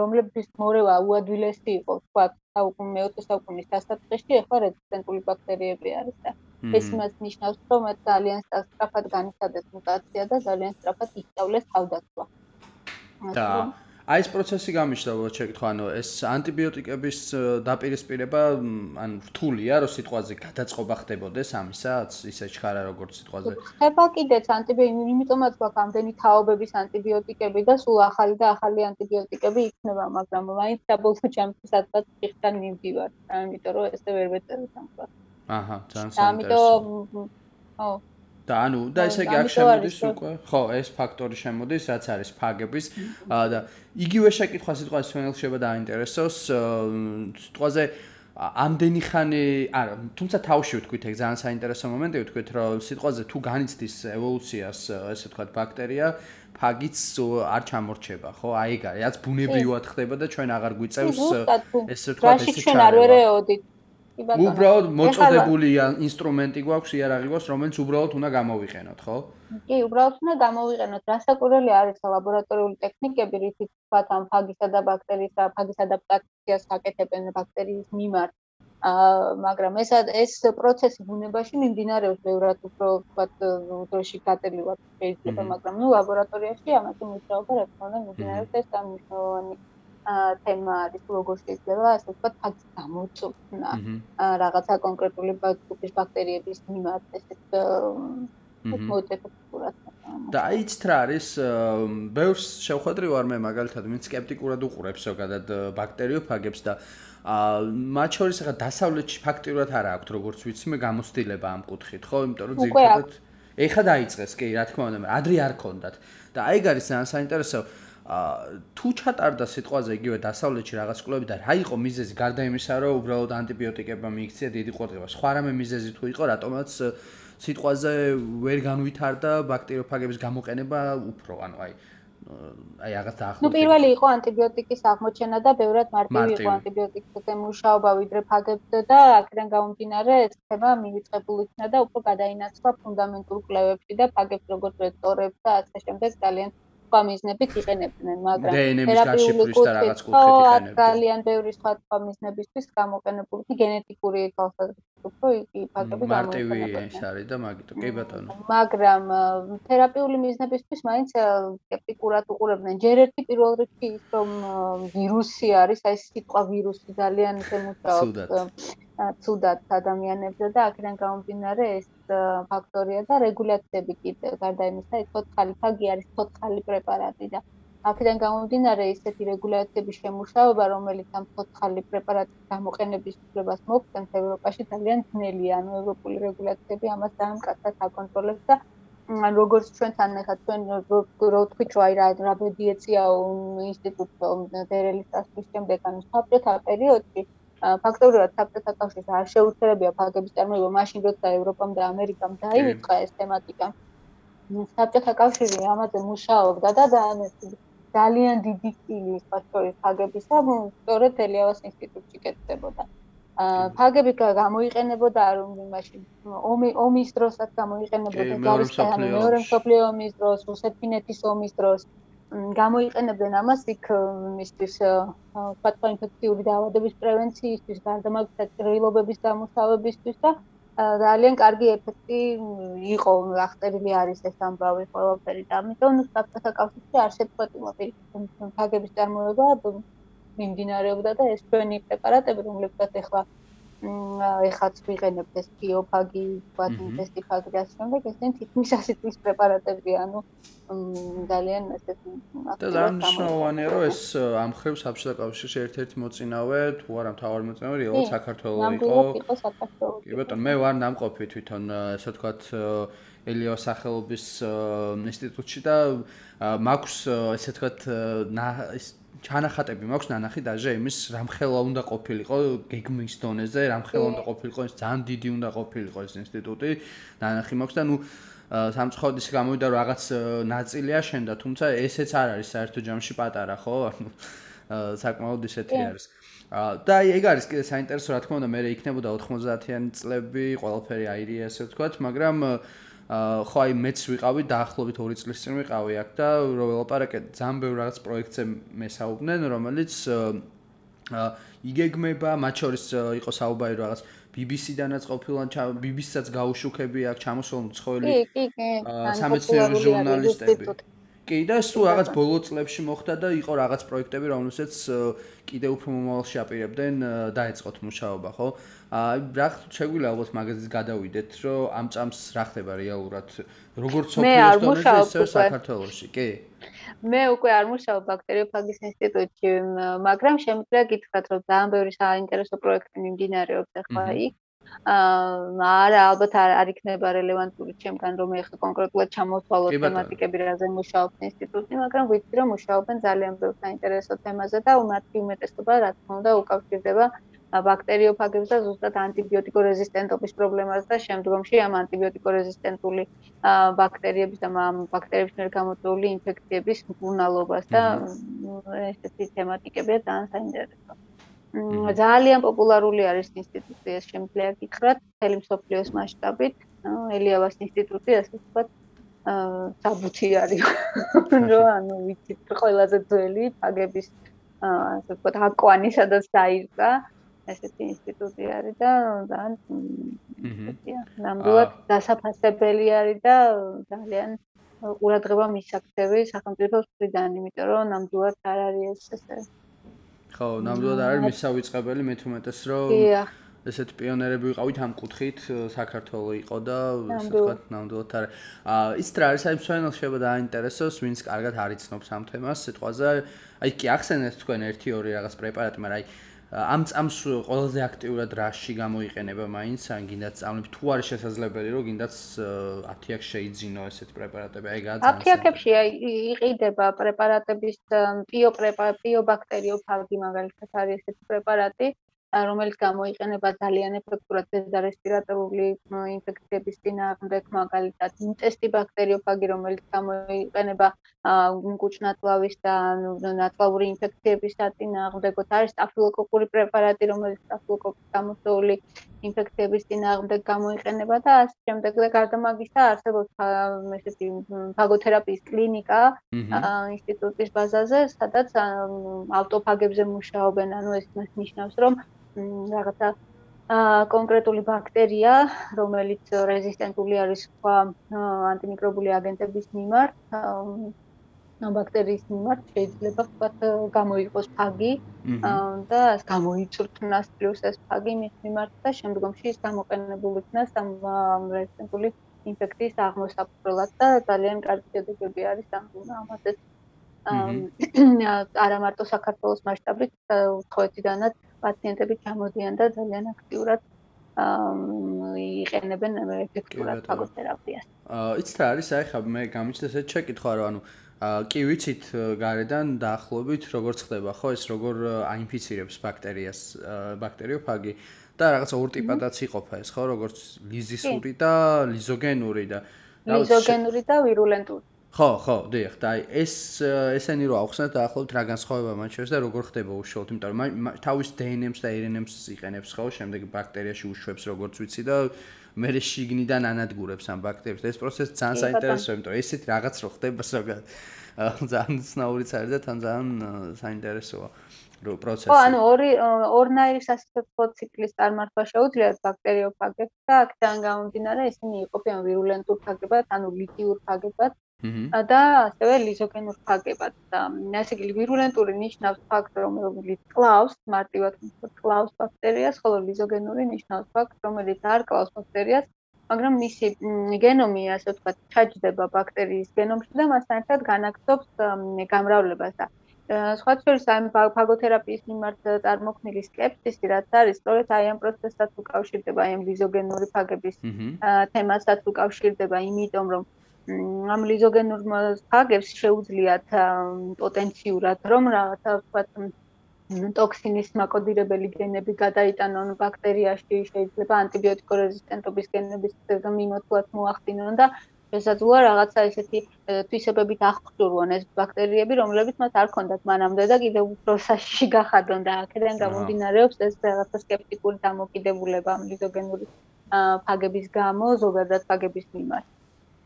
რომლებიც მორევა უადვილესი იყო, თქვა, საუკუნე მეოთხე საუკუნის დასაწყისში, ახლა რეზისტენტული ბაქტერიები არის და ეს იმას ნიშნავს, რომ ძალიან სწრაფად განიცადეს მუტაცია და ძალიან სწრაფად ისწავლეს თავდაცვა. და აი ეს პროცესი გამიშდა შეკითხვა, ანუ ეს ანტიბიოტიკების დაპირისპირება, ან რთულია, რომ სიტყვაზე გადაწყობა ხდებოდეს ამისაც, ისე ჩქარა როგორც სიტყვაზე. ხება კიდეც ანტიბიოტიკები, იმიტომაც გვაქვს ამდენი თაობების ანტიბიოტიკები და სულ ახალი და ახალი ანტიბიოტიკები იქნება, მაგრამ მაინც საბოლოო ჯამში სადღაც ხიხთან მივდივარ, ამიტომ რომ ესე ვერ ვეწეროთ ამ ქვას. აჰა, ძალიან საინტერესო. ამიტომ ო და ანუ და ესე იგი აქ შემოდის უკვე ხო ეს ფაქტორი შემოდის რაც არის ფაგების. და იგივე შეკითხვა სიტყვაზე სვენელ შეება დაინტერესოს სიტყვაზე ამდენი ხანი არა თუმცა თავში ვთქვით ეგ ძალიან საინტერესო მომენტი ვთქვით რომ სიტყვაზე თუ განიცდის ევოლუციას ესე ვთქვათ ბაქტერია ფაგიც არ ჩამორჩება ხო? აი ეგ არის რაც ბუნებრივად ხდება და ჩვენ აღარ გვიწევს ესე ვთქვათ ესე ჩვენ არ ვერეოდით უბრალოდ მოწოდებული ინსტრუმენტი გვაქვს იარაღი გვაქვს რომელიც უბრალოდ უნდა გამოვიყენოთ ხო? კი, უბრალოდ უნდა გამოვიყენოთ. რასაკვირველი არის ლაბორატორიული ტექნიკები, რითიც თქვათ ამ ფაგისა და ბაქტერიის ფაგის ადაპტაციას აკეთებენ ბაქტერიის მიმართ. აა მაგრამ ეს ეს პროცესი ბუნებაში მიმდინარეობს ბევრად უფრო თქვათ დროში გატელივად შეიძლება, მაგრამ ნუ ლაბორატორიაში ამაზე მუშაობა რა თქმა უნდა მიმდინარეობს ეს სამუშაოანი. თემა არის როგორ შეიძლება ასე ვთქვათ ფაქტს გამოწვნა რაღაცა კონკრეტული ბაქტერიების ბაქტერიების მიმართ ესეთ მოტიფიკურად და აიც რა არის ბევრს შევხვედრი ვარ მე მაგალითად ვინც სკეპტიკურად უყურებს ზოგადად ბაქტერიოფაგებს და მათ შორის ახლა დასავლეთში ფაქტიურად არ აქვს როგორც ვიცი მე გამოცდილება ამ კუთხით ხო? იმიტომ რომ ძირითადად ეხა დაიწყეს კი რა თქმა უნდა ადრე არ ქონდათ. და აი გარის ძალიან საინტერესო თუ ჩატარდა სიტყვაზე იგივე დასავლეთში რაღაც კლუბები და რა იყო მიზეზი? გარდა იმისა რომ უბრალოდ ანტიბიოტიკებმა მიიქცია დიდი ყურადღება. სხვა რამე მიზეზი თუ იყო რატომაც სიტყვაზე ვერ განვითარდა ბაქტერიოფაგების გამოყენება უფრო? ანუ აი აი რაღაც დაახლოებით. ნუ პირველი იყო ანტიბიოტიკის აღმოჩენა და ბევრად მარტივი იყო ანტიბიოტიკებზე მუშაობა ვიდრე ფაგებზე და აქედან გამომდინარე ეს ხება მივიწყებული იქნა და უფრო გადაინაცვლა ფუნდამენტურ კვლევებში და ფაგებს როგორც ვექტორებს და ასე შემდეგ ძალიან სხვა მიზნებით იყენებდნენ, მაგრამ თერაპიული კუთხით ხო, ძალიან ბევრი სხვა სხვა მიზნებისთვის გამოყენებული კი გენეტიკური თვალსაზრისით უფრო იგი ფაქტები გამოიყენება. მარტივი ის არის და მაგიტო კი ბატონო. მაგრამ თერაპიული მიზნებისთვის მაინც სკეპტიკურად უყურებდნენ. ჯერ ერთი პირველ რიგში ის რომ ვირუსი არის, აი სიტყვა ვირუსი ძალიან შემოწაობს. ცუდად ადამიანებზე და აქედან გამომდინარე ეს ფაქტორია და რეგულაციები კიდე გარდა იმისა, ეს ცოცხალი ფაგი არის ცოცხალი პრეპარატი და აქედან გამომდინარე ისეთი რეგულაციების შემუშავება, რომელიც ამ ცოცხალი პრეპარატის გამოყენების უფლებას მოგვცემს ევროპაში ძალიან ძნელია, ანუ ევროპული რეგულაციები ამას ძალიან კაცად აკონტროლებს და ან როგორც ჩვენთან ახლა ჩვენ რო ვთქვით რომ აი რა რა ბედიეცია ინსტიტუტო დერელის დასწრის შემდეგ ანუ საბჭოთა პერიოდში ფაქტობრივად საბჭოთა კავშირს არ შეუძლებია ფაგების წარმოება მაშინ როცა ევროპამ და ამერიკამ დაივიწყა ეს თემატიკა. საბჭოთა კავშირი ამაზე მუშაობდა და ძალიან დიდი სტილი ფაქტორი ფაგებისა, სწორედ ელიავას ინსტიტუტში კეთდებოდა. ფაგები გამოიყენებოდა რომ იმაში ომი ომის დროსაც გამოიყენებოდა ჯარისკაცები მეორე მსოფლიო ომის დროს, რუსეთ-ფინეთის ომის დროს გამოიყენებდნენ ამას იქ მისთვის ფათო ინფექციური დაავადების პრევენციისთვის, გარდამავალ წერილობების დამუშავებისთვის და ძალიან კარგი ეფექტი იყო ახწერილი არის ეს ამბავი ყველაფერი და ამიტომ საფრთხე კავშირში არ შეწყვეტილა ფაგების წარმოება მიმდინარეობდა და ეს ჩვენი პრეპარატები რომლებსაც ახლა ეხაც ვიღენებთ ეს ფიოფაგი, ვთქვათ, ინტესტიფაგი და შემდეგ ესენ თითქმის 100 წლის პრეპარატები, ანუ ძალიან ესეთი და დანიშნულოვანია რომ ეს ამ ხრივ საბჭოთა კავშირში ერთ-ერთი მოწინავე თუ არა მთავარი მოწინავე იყო საქართველოს იყო. კი ბატონო, მე ვარ ნამყოფი თვითონ ესე ვთქვათ ელიო სახელობის ინსტიტუტში და მაქვს ესე ვთქვათ ჩანახატები მაქვს ნანახი დაჟე იმის რამხელა უნდა ყოფილიყო გეგმის დონეზე, რამხელა უნდა ყოფილიყო ეს ძალიან დიდი უნდა ყოფილიყო ეს ინსტიტუტი. ნანახი მაქვს და ნუ სამწუხაროდ გამოვიდა რომ რაღაც ნაწილია შენდა, თუმცა ესეც არ არის საერთო ჯამში პატარა, ხო? ანუ საკმაოდ ისეთი არის. და ეგ არის კიდე საინტერესო რა თქმა უნდა მე იქნებოდა 90-იანი წლები, ყველაფერი აირია ესე ვთქვათ, მაგრამ ხო აი მეც ვიყავი დაახლოებით 2 წლის წინ ვიყავი აქ და რომ ველაპარაკე ძალიან ბევრ რაღაც პროექტზე მესაუბნენ რომელიც იგეგმება მათ შორის იყო საუბარი რაღაც BBC-დანაც ყოფილან BBC-საც გაუშუქები აქ ჩამოსულ მცხოველი კი კი კი სამეცნიერო ჟურნალისტები კი და სულ რაღაც ბოლო წლებში მოხდა და იყო რაღაც პროექტები რომელსაც კიდე უფრო მომავალში აპირებდნენ დაეწყოთ მუშაობა ხო? აი რა შეგვიძლია ალბათ მაგაზის გადავიდეთ რომ ამ წამს რა ხდება რეალურად? როგორც სოფიოს დონეზე ისე საქართველოსში კი? მე უკვე არ მუშაობ ბაქტერიოფაგის ინსტიტუტში მაგრამ შემიძლია გითხრათ რომ ძალიან ბევრი საინტერესო პროექტი მიმდინარეობს ახლა იქ. აა არა ალბათ არ არ იქნება რელევანტური ჩემგან რომ ეხა კონკრეტულად ჩამოთვალოთ თემატიკები რაზე მუშაობს ინსტიტუტი მაგრამ ვიცი რომ მუშაობენ ძალიან ბევრ საინტერესო თემაზე და მათი უმეტესობა რა თქმა უნდა უკავშირდება ბაქტერიოფაგებს და ზუსტად ანტიბიოტიკორეზისტენტობის პრობლემას და შემდგომში ამ ანტიბიოტიკორეზისტენტული ბაქტერიების და ამ ბაქტერიების მიერ გამოწვეული ინფექციების მკურნალობას და ესეთი თემატიკებია ძალიან საინტერესო. ძალიან პოპულარული არის ინსტიტუტი ეს შემიძლია გითხრათ მთელი მსოფლიოს მასშტაბით. ელიავას ინსტიტუტი ასე ვთქვათ საბუთი არის. რომ ანუ ვიცით ყველაზე ძველი ფაგების ასე ვთქვათ აკვანი სადაც დაიწყა ესეთი ინსტიტუტი არის და ძალიან ნამდვილად დასაფასებელი არის და ძალიან ყურადღება მისაქცევი სახელმწიფოს მხრიდან იმიტომ რომ ნამდვილად არ არის ეს ესე ხო, ნამდვილად არის მისავიწყებელი, მე თუ მეტეს რომ ესეთ პიონერები ვიყავით ამ კუთხით, საქართველოს იყო და ასე ვთქვათ, ნამდვილად არის. აა ის რა არის აი მსვენელ შეიძლება დაინტერესოს, ვინც კარგად არიცნობს ამ თემას, სიტყვაზე. აი კი ახსენეთ თქვენ 1-2 რაღაც პრეპარატი, მაგრამ აი ამ წამს ყველაზე აქტიურად რაში გამოიყენება მაინც? ან გინდათ სწავლებს თუ არის შესაძლებელი რომ გინდათ 10 აქ შეიძინო ესეთ პრეპარატები? აი გაძანს 10 აქებში იყიდება პრეპარატების პიო პრეპარატი პიო ბაქტერიოფაგი მაგალითად არის ესეთი პრეპარატი რომელიც გამოიყენება ძალიან ეფექტურად დეზარესპირატორული ინფექციების წინააღმდეგ, მაგალითად, ინტესტი ბაქტერიოფაგი, რომელიც გამოიყენება მკუჭნათლავის და ნათლავური ინფექციების წინააღმდეგოთ, არის სტაფილოკოკური პრეპარატი, რომელიც სტაფილოკოკის გამოწვეული ინფექციების წინააღმდეგ გამოიყენება და ასე შემდეგ. და გარდა მაგისა, არსებობს ესეთი ფაგოთერაპიის კლინიკა ინსტიტუტის ბაზაზე, სადაც ავტოფაგებზე მუშაობენ, ანუ ეს ნიშნავს, რომ რაღაცა აა კონკრეტული ბაქტერია, რომელიც რეზისტენტული არის სხვა ანტიმიკრობული აგენტების მიმართ, ამ ბაქტერიის მიმართ შეიძლება ვთქვათ გამოიყოს ფაგი და გამოიწვრთნას პლუს ეს ფაგი მის მიმართ და შემდგომში ის გამოყენებული იქნას ამ რეზისტენტული ინფექციის აღმოსაფრთხებლად და ძალიან კარგი შედეგები არის ამ ამასაც არა მარტო საქართველოს მასშტაბით, ხოვეთიდანაც პაციენტები ჩამოდიან და ძალიან აქტიურად იყენებენ ეფექტურად ფაგოთერაპიას. აა იცით რა არის, აი ხა მე გამიჩნდა ესეთ შეკითხვა, რომ ანუ კი ვიცით გარედან დაახლოებით როგორ ხდება ხო ეს როგორ აინფიცირებს ბაქტერიას ბაქტერიოფაგი და რაღაც ორ ტიპადაც იყოფა ეს ხო როგორც ლიზისური და ლიზოგენური და ლიზოგენური და ვირულენტური ხო, ხო, დიახ, და აი ეს ესენი რო ახსნათ დაახლოებით რა განსხვავება მათ შორის და როგორ ხდება უშუალოდ, იმიტომ რომ თავის DNM-ს და RNM-ს იყენებს ხო, შემდეგ ბაქტერიაში უშვებს როგორც ვიცი და მე შიგნიდან ანადგურებს ამ ბაქტერიებს. ეს პროცესი ძალიან საინტერესოა, იმიტომ რომ ესეთ რაღაც რო ხდება ზოგადად. ძალიან ცნაურიც არის და თან ძალიან საინტერესოა. პროცესი. ხო, ანუ ორი ორნაირი სასიცოცხლო ციკლის წარმართვა შეუძლიათ ბაქტერიოფაგებს და აქედან გამომდინარე ისინი იყოფიან ვირულენტურ ფაგებად, ანუ ლიდიურ ფაგებად და ასევე ლიზოგენურ ფაგებად. ასე იგი ვირულენტური ნიშნავს ფაქტს, რომელიც კლავს მარტივად კლავს ბაქტერიას, ხოლო ლიზოგენური ნიშნავს ფაქტს, რომელიც არ კლავს ბაქტერიას, მაგრამ მისი გენომი, ასე ვთქვათ, ჩაჯდება ბაქტერიის გენომში და მასთან ერთად განაგზობს გამრავლებას. და სხვა შორის ამ ფაგოთერაპიის მიმართ წარმოქმნილი სკეპსისი რაც არის სწორედ აი ამ პროცესსაც უკავშირდება აი ამ ლიზოგენური ფაგების თემასაც უკავშირდება იმიტომ რომ ამ ლიზოგენურ ფაგებს შეუძლიათ პოტენციურად რომ რაღაცა ვთქვათ ტოქსინის მაკოდირებელი გენები გადაიტანონ ბაქტერიაში, შეიძლება ანტიბიოტიკო რეზისტენტობის გენების მიმოთვლად მოახდინონ და შესაძლოა რაღაცა ესეთი თვისებებით აღჭურვონ ეს ბაქტერიები, რომლებიც მათ არ ქონდათ მანამდე და კიდევ უფრო საშიში გახადონ და აქედან გამომდინარეობს ეს რაღაცა скеპტიკური დამოკიდებულება ამ ლიზოგენური ფაგების გამო, ზოგადად ფაგების მიმართ.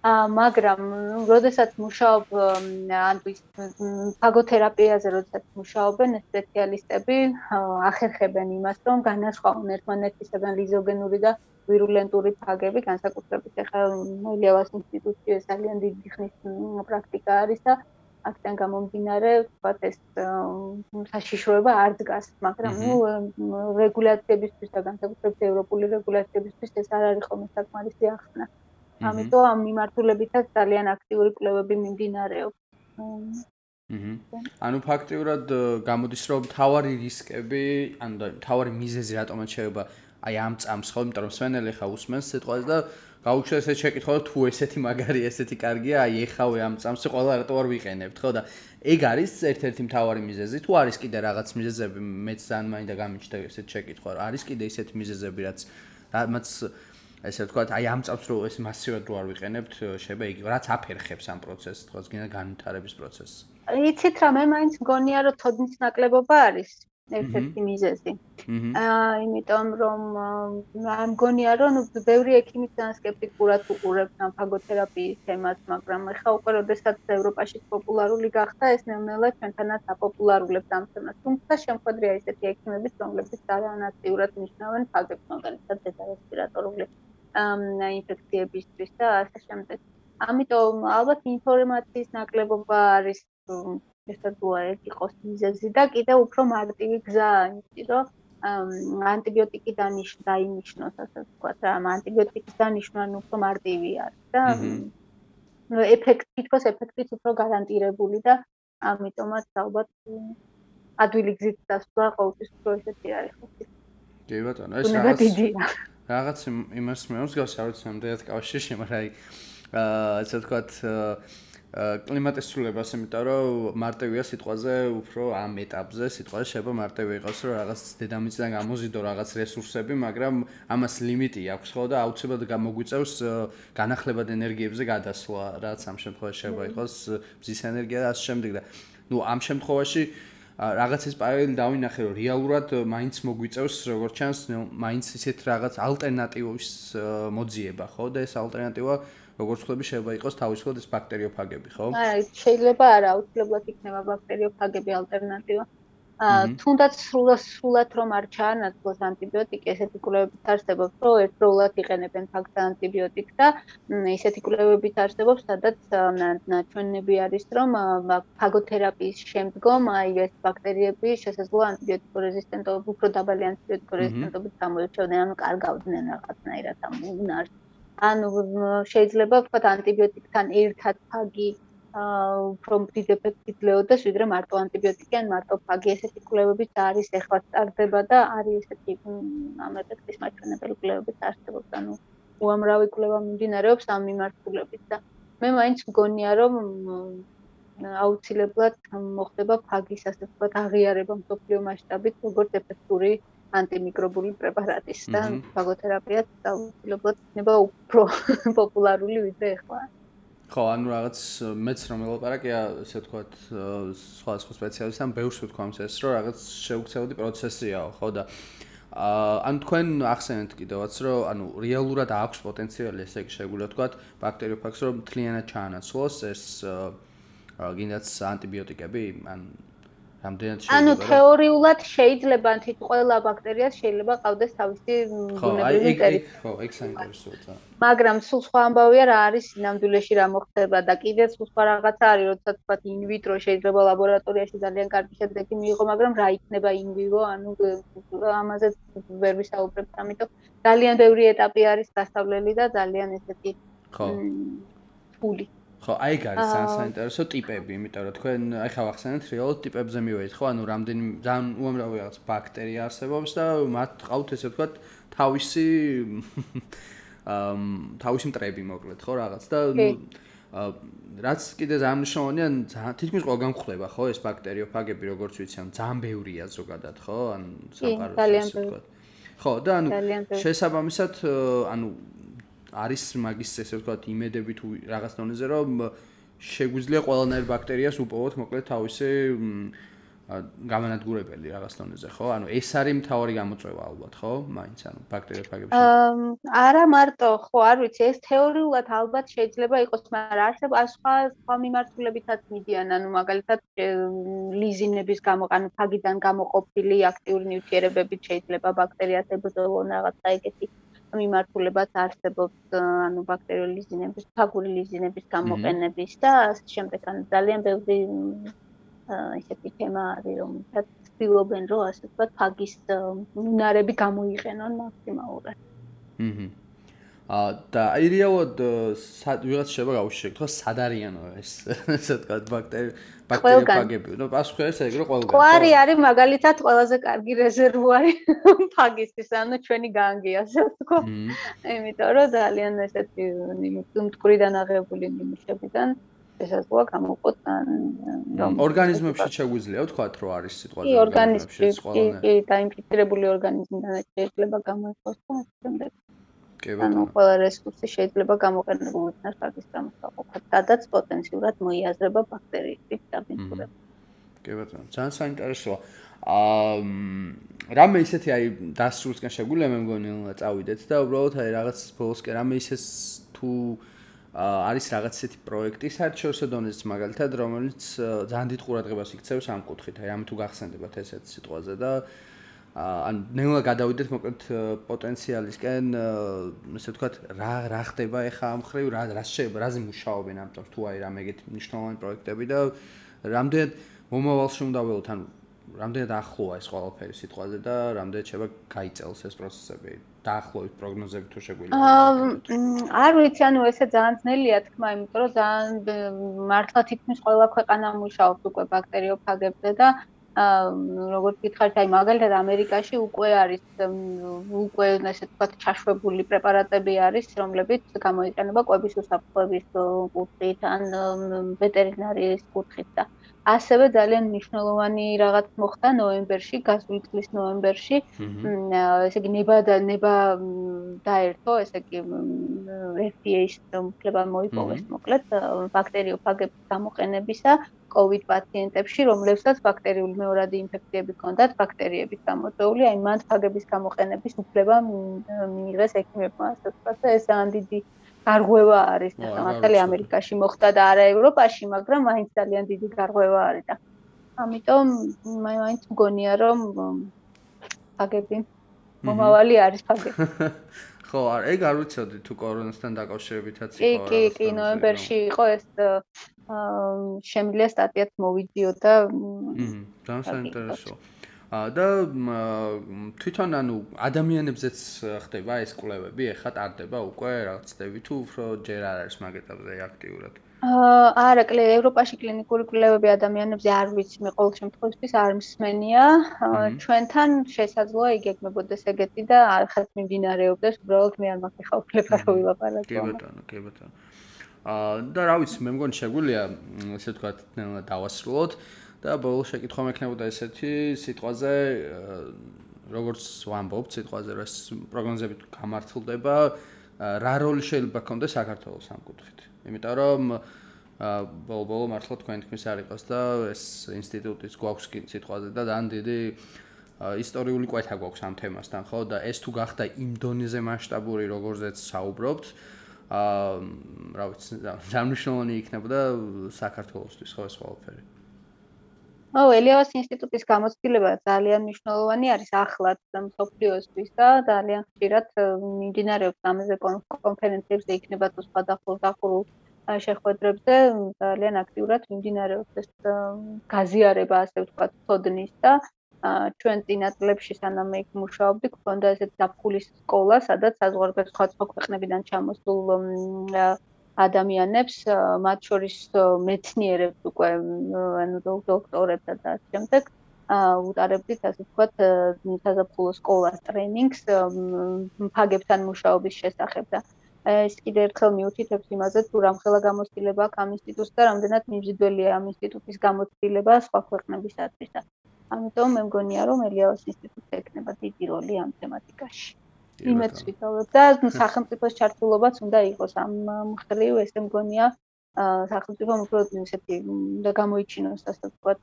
მაგრამ როდესაც მუშაობ ანუ ფაგოთერაპიაზე როდესაც მუშაობენ სპეციალისტები ახერხებენ იმას რომ განასხვავონ ერთმანეთისგან ლიზოგენური და ვირულენტური ფაგები, განსაკუთრებით ახლა მელიავას ინსტიტუტში ძალიან დიდი ხნის პრაქტიკა არის და აქედან გამომდინარე, ვთქვათ ეს საშიშროება არ დგას, მაგრამ ნუ რეგულაციებისთვის და განსაკუთრებით ევროპული რეგულაციებისთვის ეს არ არის ხოლმე საკმარისი ახსნა. ამიტომ ამ მიმართულებითაც ძალიან აქტიური კვლევები მიმდინარეობს. აჰა. ანუ ფაქტიურად გამოდის რომ თავარი რისკები, ანუ თავარი მიზეზი რატომაც შეიძლება აი ამ წამს ხო, იმიტომ რომ სვენელი ხა უსმენს სიტყვას და გაუჩნდა ესეთ შეკითხვა, თუ ესეთი მაგარი, ესეთი კარგია, აი ეხავე ამ წამს ყველა რატო არ ვიყენებთ, ხო და ეგ არის ერთ-ერთი მთავარი მიზეზი, თუ არის კიდე რაღაც მიზეზები, მეც ძალიან მაინდა გამიჩნდა ესეთ შეკითხვა, არის კიდე ესეთი მიზეზები, რაც რაც ესე ვთქვათ, აი ამ წამს რო ეს მასიურად რო არ ვიყენებთ, э, შეიძლება იგი რაც აფერხებს ამ პროცესს, თქოს გინდა განვითარების პროცესს. იცით რა, მე მაინც მგონია რომ თოდნის ნაკლებობა არის. ერთ-ერთი მიზეზი. აა, იმიტომ რომ ამ გონია რომ ბევრი ექიმი ძალიან скеპტიკურად უყურებს ამ ფაგოთერაპიის თემას, მაგრამ ხა უკვე როდესაც ევროპაში პოპულარული გახდა, ეს ნელ-ნელა ჩვენთანაც აპოპულარულებს ამ თემას. თუმცა შემოხვედრია ისეთი ექიმებიც, რომლებიც არანაცვლად ნიშნავენ ფაგებს, მაგალითად დედა რესპირატორული ინფექციებისთვის და ასე შემდეგ. ამიტომ ალბათ ინფორმაციის ნაკლებობა არის შესაძლოა ეს იყოს მიზეზი და კიდევ უფრო მარტივი გზა იმისი რომ ანტიბიოტიკი დანიშნ დაინიშნოს ასე ვთქვათ რა ანტიბიოტიკის დანიშნა უფრო მარტივი არის და ეფექტი თქოს ეფექტიც უფრო გარანტირებული და ამიტომაც ალბათ ადვილი გზით დასვლა ყოველთვის უფრო ესეთი არის ხო კი ბატონო ეს რაღაც რაღაც იმას მე მსგავს არ ვიცი ამდენად კავშირში მაგრამ აი აა ესე ვთქვათ კლიმატის ცვლილებას, იმიტომ რომ მარტივია სიტყვაზე უფრო ამ ეტაპზე სიტყვაზე შეიძლება მარტივი იყოს, რომ რაღაც დედამიწიდან გამოზიდო რაღაც რესურსები, მაგრამ ამას ლიმიტი აქვს ხო და აუცილებლად გამოგვიწევს განახლებად ენერგიებზე გადასვლა, რაც ამ შემთხვევაში შეიძლება იყოს მზის ენერგია და ასე შემდეგ და ნუ ამ შემთხვევაში რაღაც ეს პარალელი დავინახე რომ რეალურად მაინც მოგვიწევს როგორც ჩანს მაინც ისეთ რაღაც ალტერნატივის მოძიება ხო და ეს ალტერნატივა როგორც ხლები შეიძლება იყოს თავისუფლად ეს ბაქტერიოფაგები, ხო? აი, შეიძლება არა, აუცილებლად იქნება ბაქტერიოფაგები ალტერნატივა. თუნდაც სრულად სრულად რომ არ ჩაანაცვლოს ანტიბიოტიკი, ესეთი კვლევებით არსებობს, რომ ერთდროულად იყენებენ ფაქტ ანტიბიოტიკს და ესეთი კვლევებით არსებობს, სადაც ნაჩვენები არის, რომ ფაგოთერაპიის შემდგომ აი ეს ბაქტერიები შესაძლოა ანტიბიოტიკო რეზისტენტობა, უფრო დაბალი ანტიბიოტიკო რეზისტენტობით გამოირჩევდნენ, ანუ კარგავდნენ რაღაცნაირად ამ უნარს. ანუ შეიძლება ვთქვათ ანტიბიოტიკთან ერთად ფაგი უფრო დიდ ეფექტს იძლეოდეს ვიდრე მარტო ანტიბიოტიკი ან მარტო ფაგი. ესეთი კვლევებიც არის ეხლა სტარდება და არის ესეთი ამ ეფექტის მაჩვენებელი კვლევებიც არსებობს. ანუ უამრავი კვლევა მიმდინარეობს ამ მიმართულებით და მე მაინც მგონია რომ აუცილებლად მოხდება ფაგის ასე ვთქვათ აღიარება მსოფლიო მასშტაბით როგორც ეფექტური ანტიმიკრობული პრეპარატის და ფაგოთერაპიაც აუცილებლად იქნება უფრო პოპულარული ვიდრე ახლა. ხო, ანუ რაღაც მეც რომ ელაპარაკია, ესე ვთქვათ, სხვა სხვა სპეციალისტთან, ბევრს ვთქვამს ეს, რომ რაღაც შეუქცევადი პროცესიაო, ხო და აა ან თქვენ ახსენეთ კიდევაც, რომ ანუ რეალურად აქვს პოტენციალი ესე იგი შეგვიძლია ვთქვათ, ბაქტერიოფაგს რომ თლიანად ჩაანაცვლოს ეს გინდაც ანტიბიოტიკები, ან რამდენად შეიძლება ანუ თეორიულად შეიძლება თით ყველა ბაქტერიას შეიძლება ყავდეს თავისი ბუნებრივი ტერიტორია ხო ეგ საინტერესოა მაგრამ სულ სხვა ამბავია რა არის ნამდვილეში რა მოხდება და კიდე სულ სხვა რაღაცა არის როცა თქვა ინვიტრო შეიძლება ლაბორატორიაში ძალიან კარგი შედეგი მიიღო მაგრამ რა იქნება ინვივო ანუ ამაზე ვერ ვისაუბრებ ამიტომ ძალიან ბევრი ეტაპი არის გასავლელი და ძალიან ესეთი ხო. ფული ხო, აი ეგ არის ძალიან საინტერესო ტიპები, იმიტომ რომ თქვენ აი ხა ვახსენეთ რეალურ ტიპებზე მივედით, ხო? ანუ რამდენი ძალიან უამრავი რაღაც ბაქტერია არსებობს და მათ ყავთ ესე ვთქვათ თავისი ამ თავისი მტრები მოკლედ, ხო, რაღაც და ნუ რაც კიდე ძალიან მნიშვნელოვანია, თითქმის ყველგან ხდება, ხო, ეს ბაქტერიოფაგები, როგორც ვიცი, ან ძალიან ბევრია ზოგადად, ხო? ან საყაროს ესე ვთქვათ. ხო, და ანუ შესაბამისად, ანუ არის მაგის ესე ვთქვათ იმედები თუ რაღაც დონეზე რომ შეგვიძლია ყველანაირ ბაქტერიას უპოვოთ მოკლედ თავისი გამანადგურებელი რაღაც დონეზე ხო? ანუ ეს არის მთავარი გამოწვევა ალბათ, ხო? მაინც ანუ ბაქტერიოფაგებში. აა არა მარტო, ხო, არ ვიცი, ეს თეორიულად ალბათ შეიძლება იყოს, მაგრამ არსება სხვა სხვა მიმართულებითაც მიდიან, ანუ მაგალითად ლიზინების გამო, ანუ ფაგიდან გამოყოფილი აქტიური ნივთიერებებით შეიძლება ბაქტერიას ებრძოლონ რაღაცა ეგეთი. მიმართულებაც არსებობს ანუ ბაქტერიული ლიზინების, ფაგური ლიზინების გამოყენების და ასე შემდეგ. ანუ ძალიან ბევრი ისეთი თემა არის, რომელსაც ცდილობენ რომ ასე ვთქვათ, ფაგის უნარები გამოიყენონ მაქსიმალურად. აჰა. და აირიალოდ ვიღაც შეიძლება გავუშვი, თქვა სად არიანო ეს ასე ვთქვათ, ბაქტერი ბაქტერიოფაგები. ნუ პასუხი არის ეგ რომ ყველგან. ყვარი არის მაგალითად ყველაზე კარგი რეზერვუარი ფაგისთვის, ანუ ჩვენი განგი ასე ვთქვა. იმიტომ რომ ძალიან ესეთი მტკვრიდან აღებული ნიმუშებიდან ესაზღვა გამოყოთ ან რომ ორგანიზმებში შეგვიძლია ვთქვათ რომ არის სიტყვა კი, ორგანიზმებში, კი, დაინფიცირებული ორგანიზმიდან შეიძლება გამოიყოს და ასე შემდეგ. ანუ ყველა რესურსი შეიძლება გამოყენებულ იქნას ფაგის გამოსაყოფად, სადაც პოტენციურად მოიაზრება ბაქტერიების დაბინძურება. კი ბატონო, ძალიან საინტერესოა. აა რამე ისეთი აი დასრულსკენ შეგვიძლია მე მგონი წავიდეთ და უბრალოდ აი რაღაც ბოლოსკენ რამე ისეს თუ არის რაღაც ისეთი პროექტი საერთაშორისო დონეზე მაგალითად რომელიც ძალიან დიდ ყურადღებას იქცევს ამ კუთხით. აი ამ თუ გახსენდებათ ესეთ სიტყვაზე და ან ნელა გადავიდეთ მოკლედ პოტენციალისკენ ესე ვთქვათ რა რა ხდება ახლა ამ ხრივ რა რა შეიძლება რაზე მუშაობენ ამ წელს? თუ აი რა მეგეთ მნიშვნელოვანი პროექტები და რამდენად მომავალში უნდა ველოთ ან რამდენად ახლოა ეს ყველაფერი სიტყვაზე და რამდენად შეიძლება გაიწელს ეს პროცესები? დაახლოებით პროგნოზები თუ შეგვიძლია არ ვიცი ანუ ესე ძალიან ძნელია თქმა იმიტომ რომ ძალიან მართლა თითქმის ყველა ქვეყანა მუშაობს უკვე ბაქტერიოფაგებზე და როგორც გითხარით, აი მაგალითად ამერიკაში უკვე არის უკვე ესე ვთქვათ ჩაშვებული პრეპარატები არის, რომლებიც გამოიყენება კვების უსაფრთხოების კუთხით ან ვეტერინარიის კუთხით და ასევე ძალიან მნიშვნელოვანი რაღაც მოხდა ნოემბერში, გასული წლის ნოემბერში. ესე იგი ნება და ნება დაერთო, ესე იგი FDA-ს უფლება მოიპოვეს მოკლედ ბაქტერიოფაგების გამოყენებისა COVID პაციენტებში, რომლებსაც ბაქტერიული მეორადი ინფექციები ჰქონდათ ბაქტერიების გამოწვეული, აი მან ფაგების გამოყენების უფლება მიიღეს ექიმებმა, ასე ვთქვათ, და ეს ძალიან დიდი გარღვევა არის ახლა მართალი ამერიკაში მოხდა და არა ევროპაში, მაგრამ მაინც ძალიან დიდი გარღვევა არის და ამიტომ მაინც მგონია რომ ფაგები მომავალი არის ფაგები. ხო, არ ეგ არ ვიცოდი თუ კორონასთან დაკავშირებითაც იყო. კი, კი, კი, ნოემბერში იყო ეს აა შემიძლია სტატიაც მოვიდიო და მმ, ძალიან საინტერესოა. და თვითონ ანუ ადამიანებზეც ხდება ეს კვლევები, ეხლა ტარდება უკვე რაღაც წლები თუ უფრო ჯერ არ არის მაგეთაზე აქტიურად. აა არა, კლე ევროპაში კლინიკური კვლევები ადამიანებზე არ ვიცი, მე ყოველ შემთხვევაში არ მსმენია. ჩვენთან შესაძლოა იგეგმებოდეს ეგეთი და ახაც მიმდინარეობდეს, უბრალოდ მე არ მაქვს ხა უფლება რომ ვილაპარაკო. კი ბატონო, კი ბატონო. აა და რა ვიცი, მე მგონი შეგვიძლია ესე ვთქვათ, დავასრულოთ. და ბოლოს შეკითხვა მექნებოდა ესეთი სიტყვაზე როგორც ვამბობ სიტყვაზე რომ პროგნოზები გამართლდება რა როლი შეიძლება ქონდეს საქართველოს ამ კუთხით. იმიტომ რომ ბოლბოლო მართლა თქვენ თქმის არ იყოს და ეს ინსტიტუტიც გვაქვს კი სიტყვაზე და ძალიან დიდი ისტორიული კვეთა გვაქვს ამ თემასთან, ხო? და ეს თუ გახდა იმ დონეზე მასშტაბური, როგორზეც საუბრობთ, აა რა ვიცი, დამნიშნულოვანი იქნებოდა საქართველოსთვის, ხო ეს ყველაფერი. ო, ელიავას ინსტიტუტის გამოცდილება ძალიან მნიშვნელოვანი არის ახლაც მსოფლიოსთვის და ძალიან ხშირად მიმდინარეობს ამაზე კონფერენციებზე იქნება თუ სხვადასხვა დახურულ შეხვედრებზე ძალიან აქტიურად მიმდინარეობს ეს გაზიარება ასე ვთქვათ თოდნის და ჩვენ წინაწლებში სანამ მე მუშაობდი, გქონდა ესეთ დაფხულის სკოლა, სადაც საზღვარგარეთ სხვა ქვეყნებიდან ჩამოსულ ადამიანებს, მათ შორის მეცნიერებს უკვე, ანუ დოქტორებს და ამ შემდეგ უტარებდით ასე ვთქვათ საზაფხულო სკოლას ტრენინგს ფაგებთან მუშაობის შესახებ და ეს კიდე ერთხელ მიუთითებს იმაზე, თუ რამხელა გამოცდილება აქვს ამ ინსტიტუტს და რამდენად მიმზიდველია ამ ინსტიტუტის გამოცდილება სხვა ქვეყნებისათვის და ამიტომ მე მგონია რომ ელიაოს ინსტიტუტს ექნება დიდი როლი ამ თემატიკაში. იმედს ვიტოვებ და სახელმწიფოს ჩართულობაც უნდა იყოს ამ მხრივ, ესე მგონია სახელმწიფო უფრო ისეთი და გამოიჩინოს ასე ვთქვათ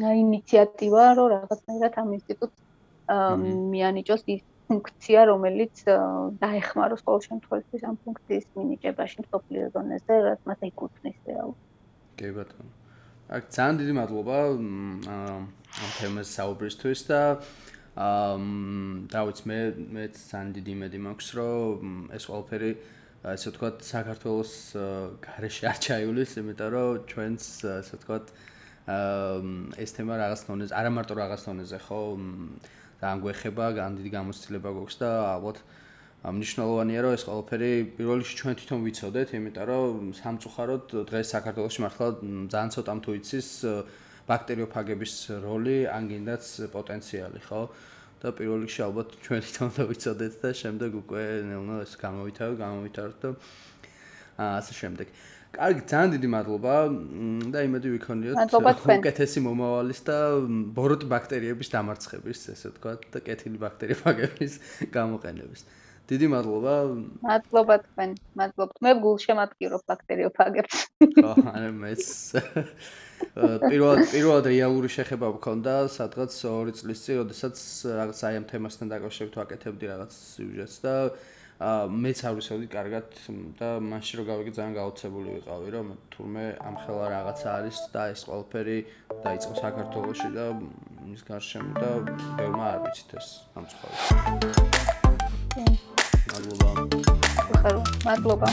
ინიციატივა, რომ რაღაცნაირად ამ ინსტიტუტს მიანიჭოს ის ფუნქცია, რომელიც დაეხმაროს ყოველ შემთხვევაში ამ ფუნქციის მინიჭებაში მსოფლიო დონეზე, რაც მას ეკუთვნის რეალურად. კი ბატონო. აქ ძალიან დიდი მადლობა ამ თემას საუბრისთვის და აა დავიც მე მე ძალიან დიდი იმედი მაქვს რომ ეს ყველაფერი ასე ვთქვათ საქართველოს გარეშე არ ჩაივლის იმიტომ რომ ჩვენს ასე ვთქვათ აა ეს თემა რაღაც თონეზე არა მარტო რაღაც თონეზე ხო ძალიან გვეხება ძალიან დიდი გამოცდილება გვაქვს და ალბათ მნიშვნელოვანია რომ ეს ყველაფერი პირველ რიგში ჩვენ თვითონ ვიცოდეთ, იმიტომ რომ სამწუხაროდ დღეს საქართველოში მართლა ძალიან ცოტა თუ იცის ბაქტერიოფაგების როლი, ან გინდაც პოტენციალი, ხო? და პირველ რიგში ალბათ ჩვენ თვითონ და ვიცოდეთ და შემდეგ უკვე ნუ ეს გამოვითარო, გამოვითარო და ასე შემდეგ. კარგი, ძალიან დიდი მადლობა და იმედი ვიქონიოთ უკეთესი მომავალის და ბოროტი ბაქტერიების დამარცხების, ესე ვთქვათ, და კეთილი ბაქტერიოფაგების გამოყენების. დიდი მადლობა. მადლობა თქვენ. მადლობთ. მე გულშემატკივრობ ბაქტერიოფაგებს. ხო, ანუ მეც პირველ პირველ რეალური შეხება მქონდა სადღაც 2 წლის წინ, როდესაც რაღაც აი ამ თემასთან დაკავშირებით ვაკეთებდი რაღაც სიუჟეტს და მეც არ ვიცოდი კარგად და მაშინ რო გავიგე ძალიან გაოცებული ვიყავი რომ თურმე ამ ხელა რაღაცა არის და ეს ყველაფერი დაიწყო საქართველოში და ის გარშემო და ბევრმა არ ვიცით ეს ამ წყალს. მადლობა. ხარო, მადლობა.